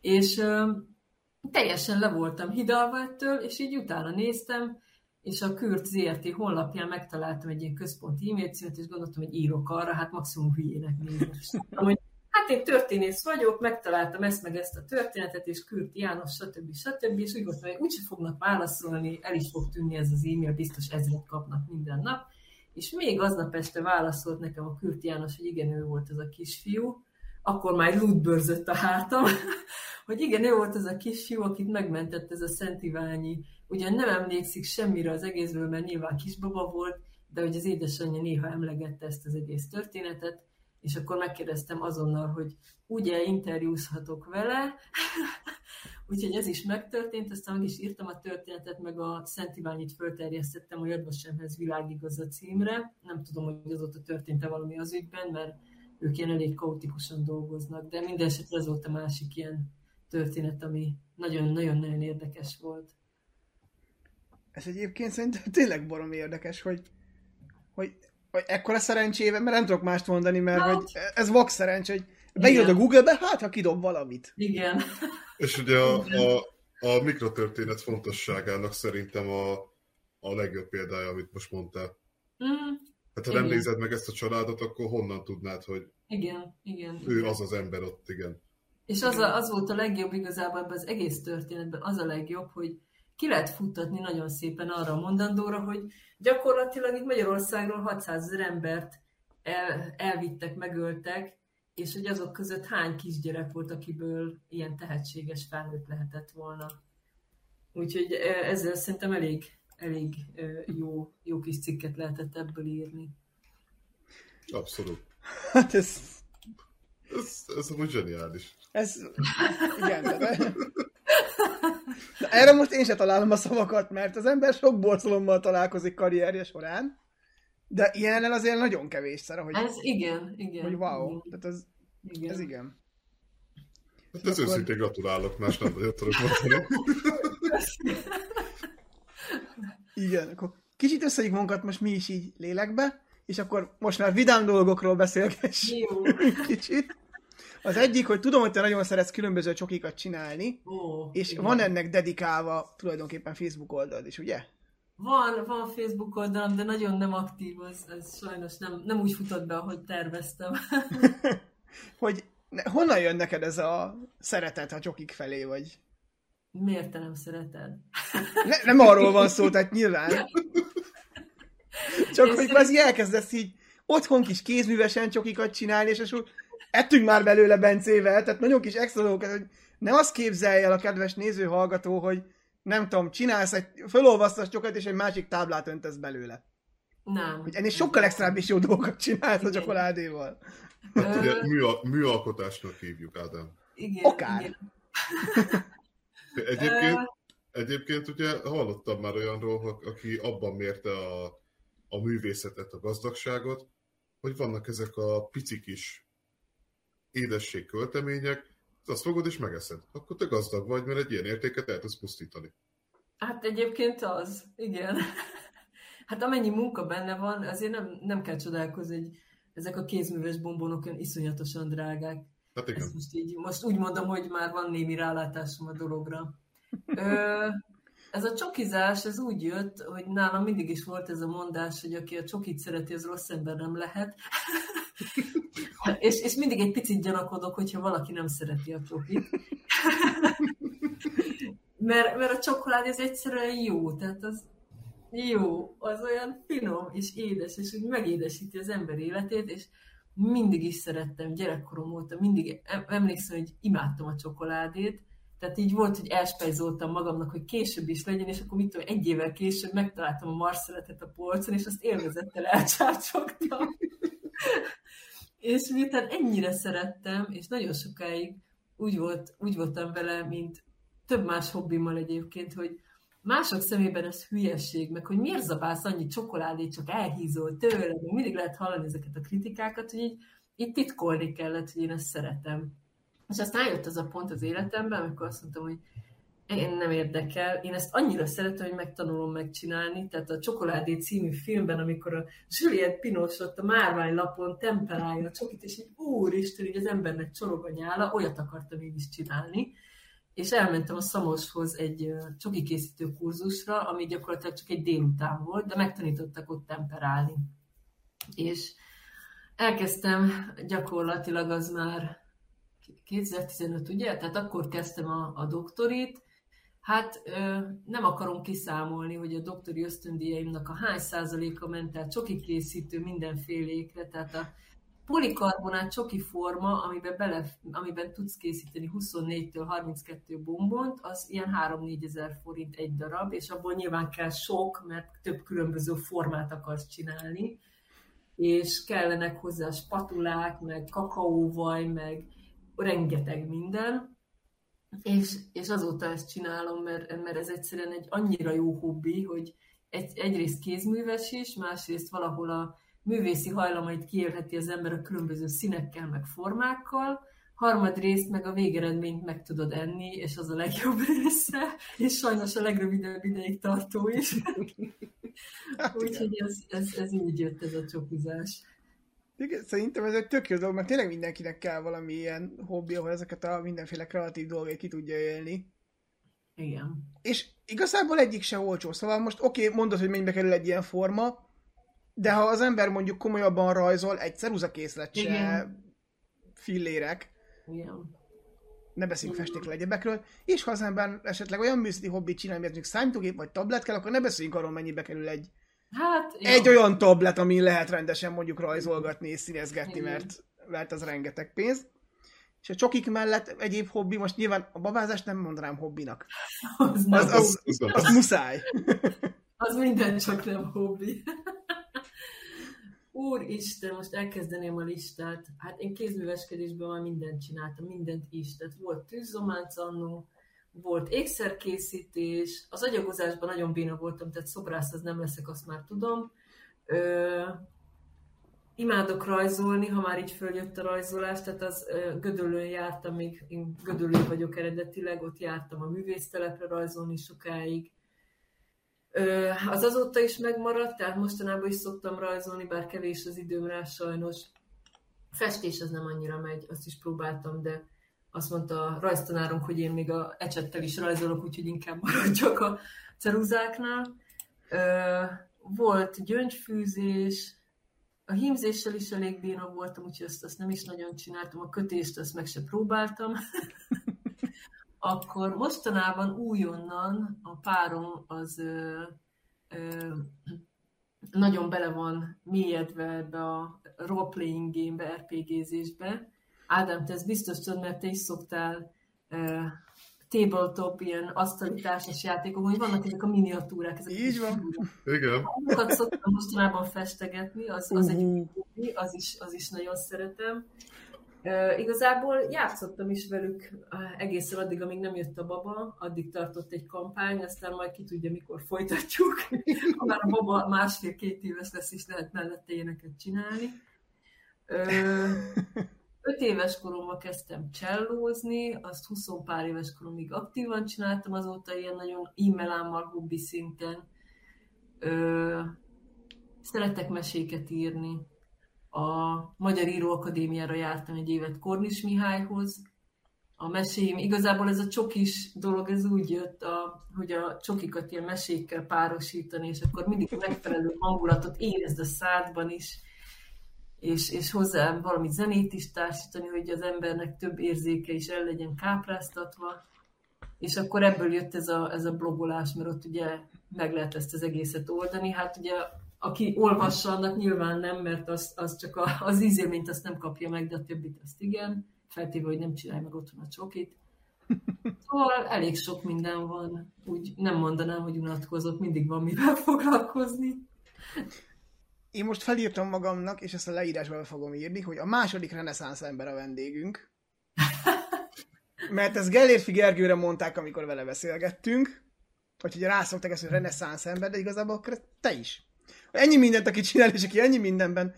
És ö, teljesen le voltam hidalva ettől, és így utána néztem, és a Kürt ZRT honlapján megtaláltam egy ilyen központi e-mail címet, és gondoltam, hogy írok arra, hát maximum hülyének hogy hát én történész vagyok, megtaláltam ezt meg ezt a történetet, és Kürt János, stb. stb. És úgy gondoltam, hogy úgyse fognak válaszolni, el is fog tűnni ez az e-mail, biztos ezret kapnak minden nap. És még aznap este válaszolt nekem a Kürt János, hogy igen, ő volt ez a kisfiú, akkor már lútbörzött a hátam, <laughs> hogy igen, ő volt ez a kisfiú, akit megmentett ez a Szent Iványi. Ugyan nem emlékszik semmire az egészből, mert nyilván kisbaba volt, de hogy az édesanyja néha emlegette ezt az egész történetet, és akkor megkérdeztem azonnal, hogy ugye interjúzhatok vele, <laughs> úgyhogy ez is megtörtént, aztán meg is írtam a történetet, meg a Szent Iványit fölterjesztettem a Jadvasemhez világigaz a címre. Nem tudom, hogy azóta történt-e valami az ügyben, mert ők ilyen elég kaotikusan dolgoznak, de minden esetre ez volt a másik ilyen történet, ami nagyon-nagyon-nagyon érdekes volt. Ez egyébként szerintem tényleg barom érdekes, hogy, hogy hogy ekkora szerencsével, mert nem tudok mást mondani, mert hát. hogy ez vak szerencs, hogy beírod a Google-be, hát ha kidob valamit. Igen. És ugye a, a, a mikrotörténet fontosságának szerintem a, a legjobb példája, amit most mondtál. Mm. Hát ha igen. nem nézed meg ezt a családot, akkor honnan tudnád, hogy igen, igen, ő igen. az az ember ott, igen. És az, a, az volt a legjobb igazából ebben az egész történetben, az a legjobb, hogy ki lehet futtatni nagyon szépen arra a mondandóra, hogy gyakorlatilag itt Magyarországról 600 ezer embert el, elvittek, megöltek, és hogy azok között hány kisgyerek volt, akiből ilyen tehetséges felnőtt lehetett volna. Úgyhogy e, ezzel szerintem elég, elég e, jó, jó kis cikket lehetett ebből írni. Abszolút. Hát ez... Ez, ez amúgy zseniális. Ez... Igen, de... Na, erre most én se találom a szavakat, mert az ember sok borzalommal találkozik karrierje során, de ilyennel azért nagyon kevés szer, hogy... Ez igen, igen. Hogy wow, igen. tehát ez igen. ez igen. Hát ez őszintén gratulálok, más nem nagyon tudok mondani. Igen, akkor kicsit összeik magunkat most mi is így lélekbe, és akkor most már vidám dolgokról beszélgessünk <laughs> kicsit. Az egyik, hogy tudom, hogy te nagyon szeretsz különböző csokikat csinálni, Ó, és igen. van ennek dedikálva tulajdonképpen Facebook oldalad is, ugye? Van, van Facebook oldalam, de nagyon nem aktív, ez, ez sajnos nem, nem úgy futott be, ahogy terveztem. <laughs> Hogy ne, honnan jön neked ez a szeretet a csokik felé, vagy... Miért te nem szereted? Ne, nem arról van szó, tehát nyilván. Csak Én hogy szerint- elkezdesz így otthon kis kézművesen csokikat csinálni, és akkor ettünk már belőle Bencével, tehát nagyon kis extra dolgokat, hogy ne azt képzelje el a kedves néző hallgató, hogy nem tudom, csinálsz egy, fölolvasztasz csokat, és egy másik táblát öntesz belőle. Nem. Hogy ennél sokkal extrább is jó dolgokat csinálsz a csokoládéval. Hát ugye Ö, műa, műalkotásnak hívjuk, Ádám. igen, Akár. Igen. Egyébként, egyébként ugye hallottam már olyanról, aki abban mérte a, a művészetet, a gazdagságot, hogy vannak ezek a pici kis édesség költemények, azt fogod és megeszed. Akkor te gazdag vagy, mert egy ilyen értéket el tudsz pusztítani. Hát egyébként az, igen. <laughs> Hát amennyi munka benne van, azért nem, nem kell csodálkozni, hogy ezek a kézműves bombonok olyan iszonyatosan drágák. Hát igen. Ezt most, így, most úgy mondom, hogy már van némi rálátásom a dologra. Ö, ez a csokizás, ez úgy jött, hogy nálam mindig is volt ez a mondás, hogy aki a csokit szereti, az rossz ember nem lehet. <laughs> és, és mindig egy picit gyanakodok, hogyha valaki nem szereti a csokit. <laughs> mert, mert a csokolád ez egyszerűen jó, tehát az jó, az olyan finom és édes, és úgy megédesíti az ember életét, és mindig is szerettem, gyerekkorom óta, mindig em- emlékszem, hogy imádtam a csokoládét, tehát így volt, hogy elspejzoltam magamnak, hogy később is legyen, és akkor mit tudom, egy évvel később megtaláltam a marszeletet a polcon, és azt élvezettel elcsácsogtam. <laughs> és miután ennyire szerettem, és nagyon sokáig úgy, volt, úgy voltam vele, mint több más hobbimmal egyébként, hogy mások szemében ez hülyesség, meg hogy miért zabálsz annyi csokoládét, csak elhízol tőle, mindig lehet hallani ezeket a kritikákat, hogy így, így titkolni kellett, hogy én ezt szeretem. És aztán jött az a pont az életemben, amikor azt mondtam, hogy én nem érdekel, én ezt annyira szeretem, hogy megtanulom megcsinálni, tehát a Csokoládé című filmben, amikor a Juliette Binoche ott a márványlapon temperálja a csokit, és így úristen, így az embernek csorog a nyála, olyat akartam én is csinálni, és elmentem a Szamoshoz egy csoki készítő kurzusra, ami gyakorlatilag csak egy délután volt, de megtanítottak ott temperálni. És elkezdtem gyakorlatilag az már 2015, ugye? Tehát akkor kezdtem a, a doktorit. Hát ö, nem akarom kiszámolni, hogy a doktori ösztöndíjaimnak a hány százaléka ment el csoki készítő mindenfélékre, tehát a polikarbonát csoki forma, amiben, bele, amiben tudsz készíteni 24-től 32 bombont, az ilyen 3-4 ezer forint egy darab, és abból nyilván kell sok, mert több különböző formát akarsz csinálni, és kellenek hozzá spatulák, meg kakaóvaj, meg rengeteg minden, és, és azóta ezt csinálom, mert, mert ez egyszerűen egy annyira jó hobbi, hogy egy, egyrészt kézműves is, másrészt valahol a művészi hajlamait kiélheti az ember a különböző színekkel, meg formákkal, harmadrészt meg a végeredményt meg tudod enni, és az a legjobb <laughs> része, és sajnos a legrövidebb ideig tartó is. <laughs> Hát. Úgyhogy ez, ez, ez így jött ez a csokizás. Igen, szerintem ez egy tök jó dolog, mert tényleg mindenkinek kell valami ilyen hobbi, ahol ezeket a mindenféle kreatív dolgait ki tudja élni. Igen. És igazából egyik se olcsó. Szóval most oké, okay, mondod, hogy mennyibe kerül egy ilyen forma, de ha az ember mondjuk komolyabban rajzol, egy ceruzakészlet se Igen. fillérek, Igen. ne beszéljünk festékről egyebekről, és ha az ember esetleg olyan műszaki hobbit csinál, miért mondjuk számítógép vagy tablet kell, akkor ne beszéljünk arról, mennyibe kerül egy, Hát, jó. egy olyan tablet, amin lehet rendesen mondjuk rajzolgatni és színezgetni, Igen. mert, mert az rengeteg pénz. És a csokik mellett egyéb hobbi, most nyilván a bavázást nem mondanám hobbinak. <laughs> Az, az, Az, az, az muszáj. <laughs> az minden csak nem hobbi. <laughs> Úristen, most elkezdeném a listát. Hát én kézműveskedésben már mindent csináltam, mindent is. Tehát volt tűzzománc annó, volt ékszerkészítés, az agyagozásban nagyon béna voltam, tehát szobrász az nem leszek, azt már tudom. Ö, imádok rajzolni, ha már így följött a rajzolás, tehát az Gödöllőn jártam, még én Gödöllő vagyok eredetileg, ott jártam a művésztelepre rajzolni sokáig. Az azóta is megmaradt, tehát mostanában is szoktam rajzolni, bár kevés az időm rá sajnos. Festés az nem annyira megy, azt is próbáltam, de azt mondta a rajztanárunk, hogy én még a ecsettel is rajzolok, úgyhogy inkább maradjak a ceruzáknál. Volt gyöngyfűzés, a hímzéssel is elég béna voltam, úgyhogy azt, azt nem is nagyon csináltam, a kötést azt meg se próbáltam. <laughs> Akkor mostanában újonnan a párom az ö, ö, nagyon bele van mélyedve ebbe a role-playing game-be, RPG-zésbe. Ádám, te ezt biztos tudod, mert te is szoktál ö, tabletop, ilyen asztali társas játékok, hogy vannak ezek a miniatúrák. Ezek Így van. Igen. Azokat szoktam mostanában festegetni, az, az egy hobbi, az is, az is nagyon szeretem. Uh, igazából játszottam is velük uh, egészen addig, amíg nem jött a baba, addig tartott egy kampány, aztán majd ki tudja, mikor folytatjuk. ha már a baba másfél-két éves lesz, is lehet mellette éneket csinálni. Uh, öt éves koromban kezdtem csellózni, azt 20 pár éves koromig aktívan csináltam, azóta ilyen nagyon e-mailámmal hobbi szinten. Ö, szeretek meséket írni. A Magyar Íróakadémiára jártam egy évet Kornis Mihályhoz. A mesém, igazából ez a csokis dolog, ez úgy jött, a, hogy a csokikat ilyen mesékkel párosítani, és akkor mindig megfelelő hangulatot érezd a szádban is és, és hozzá valami zenét is társítani, hogy az embernek több érzéke is el legyen kápráztatva. És akkor ebből jött ez a, ez a blogolás, mert ott ugye meg lehet ezt az egészet oldani. Hát ugye aki olvassa, annak nyilván nem, mert az, az csak a, az ízélményt azt nem kapja meg, de a többit azt igen, feltéve, hogy nem csinálj meg otthon a csokit. Szóval elég sok minden van, úgy nem mondanám, hogy unatkozott, mindig van mivel foglalkozni. Én most felírtam magamnak, és ezt a leírásba fogom írni, hogy a második reneszánsz ember a vendégünk. Mert ezt Gellérfi Gergőre mondták, amikor vele beszélgettünk, hogy rászoktak ezt, hogy reneszánsz ember, de igazából akkor te is. Ennyi mindent, aki csinál, és aki ennyi mindenben,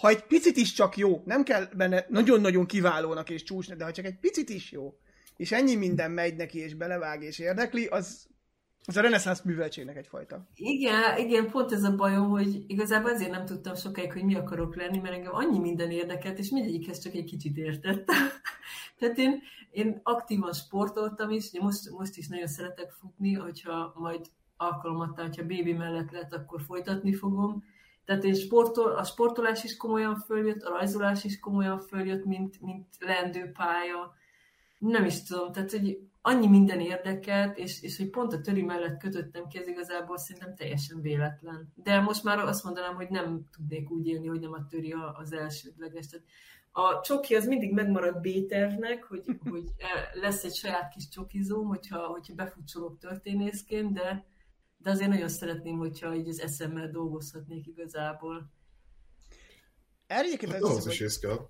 ha egy picit is csak jó, nem kell benne nagyon-nagyon kiválónak és csúcsnak, de ha csak egy picit is jó, és ennyi minden megy neki, és belevág, és érdekli, az ez a reneszánsz műveltségnek egyfajta. Igen, igen, pont ez a bajom, hogy igazából azért nem tudtam sokáig, hogy mi akarok lenni, mert engem annyi minden érdekelt, és mindegyikhez csak egy kicsit értettem. <laughs> Tehát én, én aktívan sportoltam is, most, most is nagyon szeretek futni, hogyha majd alkalomattán, hogyha bébi mellett lehet, akkor folytatni fogom. Tehát én sportol, a sportolás is komolyan följött, a rajzolás is komolyan följött, mint, mint lendőpálya. Nem is tudom, tehát hogy annyi minden érdekelt, és, és hogy pont a töri mellett kötöttem ki, ez igazából szerintem teljesen véletlen. De most már azt mondanám, hogy nem tudnék úgy élni, hogy nem a töri az elsődleges. Tehát a csoki az mindig megmarad B-tervnek, hogy, <laughs> hogy lesz egy saját kis csokizóm, hogyha, hogyha befutcsolok történészként, de, de azért nagyon szeretném, hogyha így az eszemmel dolgozhatnék igazából. Erre egyébként hát, az, az is kell.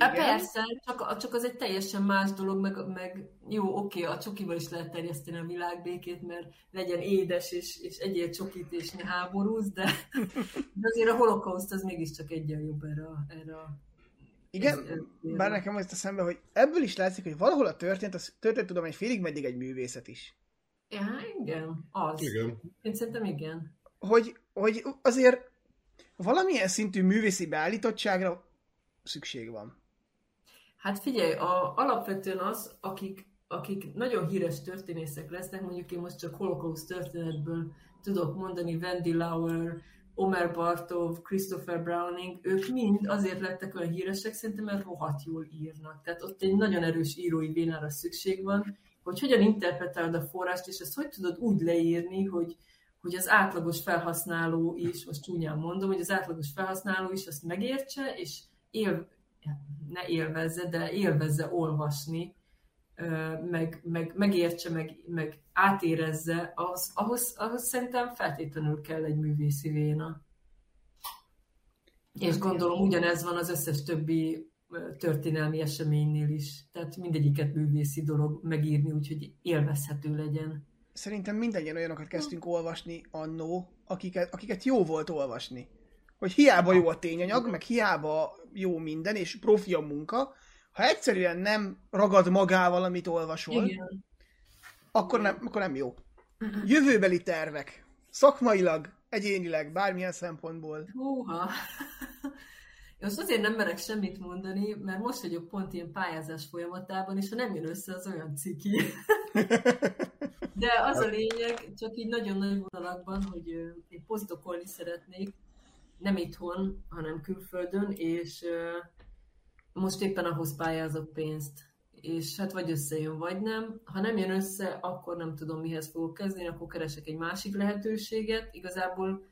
Hát persze, csak, csak az egy teljesen más dolog, meg, meg jó, oké, a csokival is lehet terjeszteni a világbékét, mert legyen édes, és, és egyél csokit, és ne háborúz, de, de azért a holokauszt az mégiscsak egyen jobb erre, erre igen, ez, ez, bár nekem azt eszembe, hogy ebből is látszik, hogy valahol a történet, az történet tudom, hogy félig meddig egy művészet is. Ja, igen, az. Igen. Én szerintem igen. Hogy, hogy azért valamilyen szintű művészi beállítottságra szükség van. Hát figyelj, a, alapvetően az, akik, akik nagyon híres történészek lesznek, mondjuk én most csak holokauszt történetből tudok mondani, Wendy Lauer, Omer Bartov, Christopher Browning, ők mind azért lettek olyan híresek, szerintem, mert rohadt jól írnak. Tehát ott egy nagyon erős írói vénára szükség van, hogy hogyan interpretálod a forrást, és ezt hogy tudod úgy leírni, hogy, hogy az átlagos felhasználó is, most csúnyán mondom, hogy az átlagos felhasználó is azt megértse, és él, ne élvezze, de élvezze olvasni, meg, meg, megértse, meg, meg átérezze, ahhoz, ahhoz, ahhoz szerintem feltétlenül kell egy művészi véna. És gondolom ugyanez van az összes többi történelmi eseménynél is. Tehát mindegyiket művészi dolog megírni, úgyhogy élvezhető legyen. Szerintem mindegyen olyanokat kezdtünk olvasni annó, akiket, akiket jó volt olvasni hogy hiába jó a tényanyag, meg hiába jó minden, és profi a munka, ha egyszerűen nem ragad magával, amit olvasol, Igen. akkor nem, akkor nem jó. Jövőbeli tervek. Szakmailag, egyénileg, bármilyen szempontból. Húha! Most azért nem merek semmit mondani, mert most vagyok pont ilyen pályázás folyamatában, és ha nem jön össze, az olyan ciki. <laughs> De az a lényeg, csak így nagyon nagy vonalakban, hogy én posztokolni szeretnék, nem itthon, hanem külföldön, és most éppen ahhoz pályázok pénzt. És hát vagy összejön, vagy nem. Ha nem jön össze, akkor nem tudom, mihez fogok kezdeni, akkor keresek egy másik lehetőséget. Igazából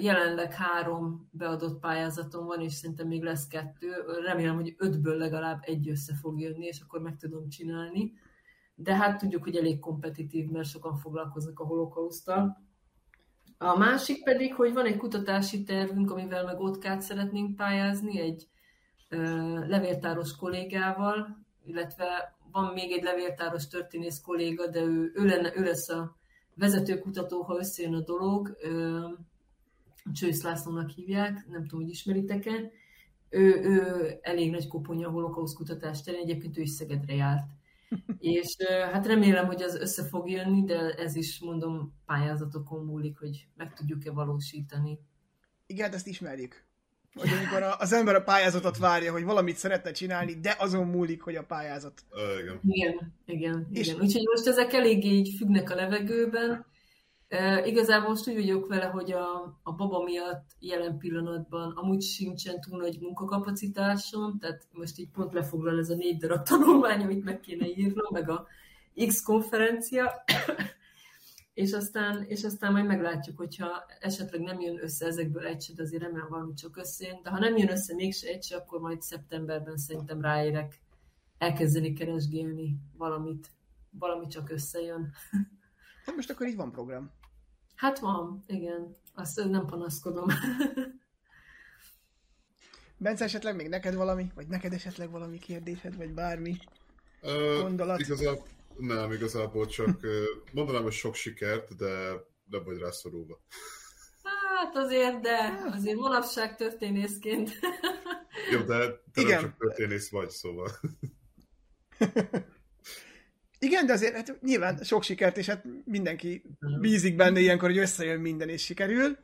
Jelenleg három beadott pályázatom van, és szerintem még lesz kettő. Remélem, hogy ötből legalább egy össze fog jönni, és akkor meg tudom csinálni. De hát tudjuk, hogy elég kompetitív, mert sokan foglalkoznak a holokausztal. A másik pedig, hogy van egy kutatási tervünk, amivel meg Otkát szeretnénk pályázni, egy ö, levéltáros kollégával, illetve van még egy levéltáros történész kolléga, de ő, ő, lenne, ő lesz a vezetőkutató, ha összejön a dolog. Ö, Csősz Lászlónak hívják, nem tudom, hogy ismeritek-e. Ő, ő elég nagy koponya a holokausz kutatás terén, egyébként ő is Szegedre járt. És hát remélem, hogy az össze fog jönni, de ez is, mondom, pályázatokon múlik, hogy meg tudjuk-e valósítani. Igen, ezt ismerjük. Hogy amikor a- az ember a pályázatot várja, hogy valamit szeretne csinálni, de azon múlik, hogy a pályázat. Ö, igen. Igen, igen, És- igen. Úgyhogy most ezek eléggé így függnek a levegőben. Igazából most úgy vagyok vele, hogy a, a baba miatt jelen pillanatban amúgy sincsen túl nagy munkakapacitásom, tehát most így pont lefoglal ez a négy darab <laughs> tanulmány, amit meg kéne írnom, meg a X konferencia, <coughs> és aztán, és aztán majd meglátjuk, hogyha esetleg nem jön össze ezekből egy se, de azért remélem valami csak összejön, de ha nem jön össze mégse egy se, akkor majd szeptemberben szerintem ráérek elkezdeni keresgélni valamit, valami csak összejön. <laughs> Hát most akkor így van program. Hát van, igen, azt nem panaszkodom. <laughs> Bence, esetleg még neked valami, vagy neked esetleg valami kérdésed, vagy bármi? Ö, Gondolat? Igazából, nem, igazából csak mondanám, hogy sok sikert, de nem vagy rászorulva. Hát azért, de azért manapság történészként. Jó, de te Igen. nem csak történész vagy, szóval. <laughs> Igen, de azért hát nyilván sok sikert, és hát mindenki bízik benne ilyenkor, hogy összejön minden és sikerül.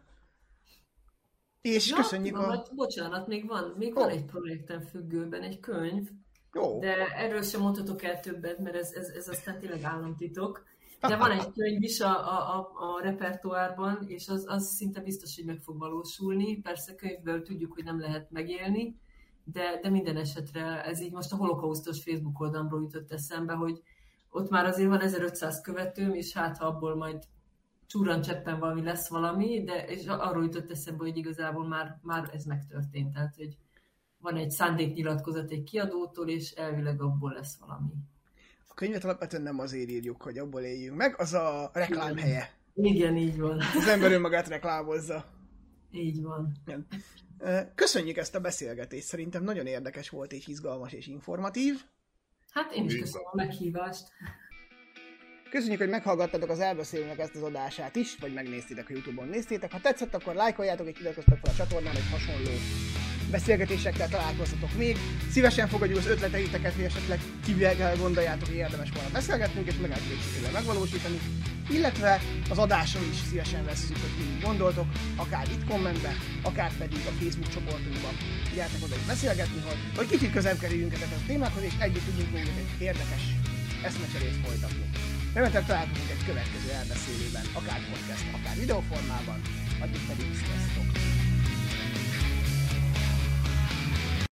És Ja, köszönjük tudom, a... hogy- Bocsánat, még van, még Ó. van egy projektem függőben, egy könyv, Jó, de erről sem mondhatok el többet, mert ez, ez, ez aztán tényleg államtitok. De <laughs> van egy könyv is a, a, a, a repertoárban, és az, az szinte biztos, hogy meg fog valósulni. Persze könyvből tudjuk, hogy nem lehet megélni, de, de minden esetre ez így most a holokausztos Facebook oldalamról jutott eszembe, hogy ott már azért van 1500 követőm, és hát ha abból majd csúran cseppen valami lesz valami, de és arról jutott eszembe, hogy igazából már, már ez megtörtént. Tehát, hogy van egy szándéknyilatkozat egy kiadótól, és elvileg abból lesz valami. a könyvet alapvetően nem azért írjuk, hogy abból éljünk meg, az a reklám helye. Igen, így van. Az ember önmagát reklámozza. Így van. Igen. Köszönjük ezt a beszélgetést, szerintem nagyon érdekes volt és izgalmas és informatív. Hát én is köszönöm a meghívást. Köszönjük, hogy meghallgattatok az elbeszélőnek ezt az adását is, vagy megnéztétek a Youtube-on néztétek. Ha tetszett, akkor lájkoljátok és iratkozzatok fel a csatornán, hogy hasonló beszélgetésekkel találkozhatok még. Szívesen fogadjuk az ötleteiteket, hogy esetleg kivel gondoljátok, hogy érdemes volna beszélgetnünk, és meg lehet megvalósítani. Illetve az adáson is szívesen vesszük, hogy mit gondoltok, akár itt kommentbe, akár pedig a Facebook csoportunkban. Gyertek oda is beszélgetni, hogy, hogy kicsit közel kerüljünk ezekhez a témákhoz, és együtt tudjunk mondjuk egy érdekes eszmecserét folytatni. Remélem találkozunk egy következő elbeszélőben, akár podcast, akár videóformában, addig pedig sziasztok!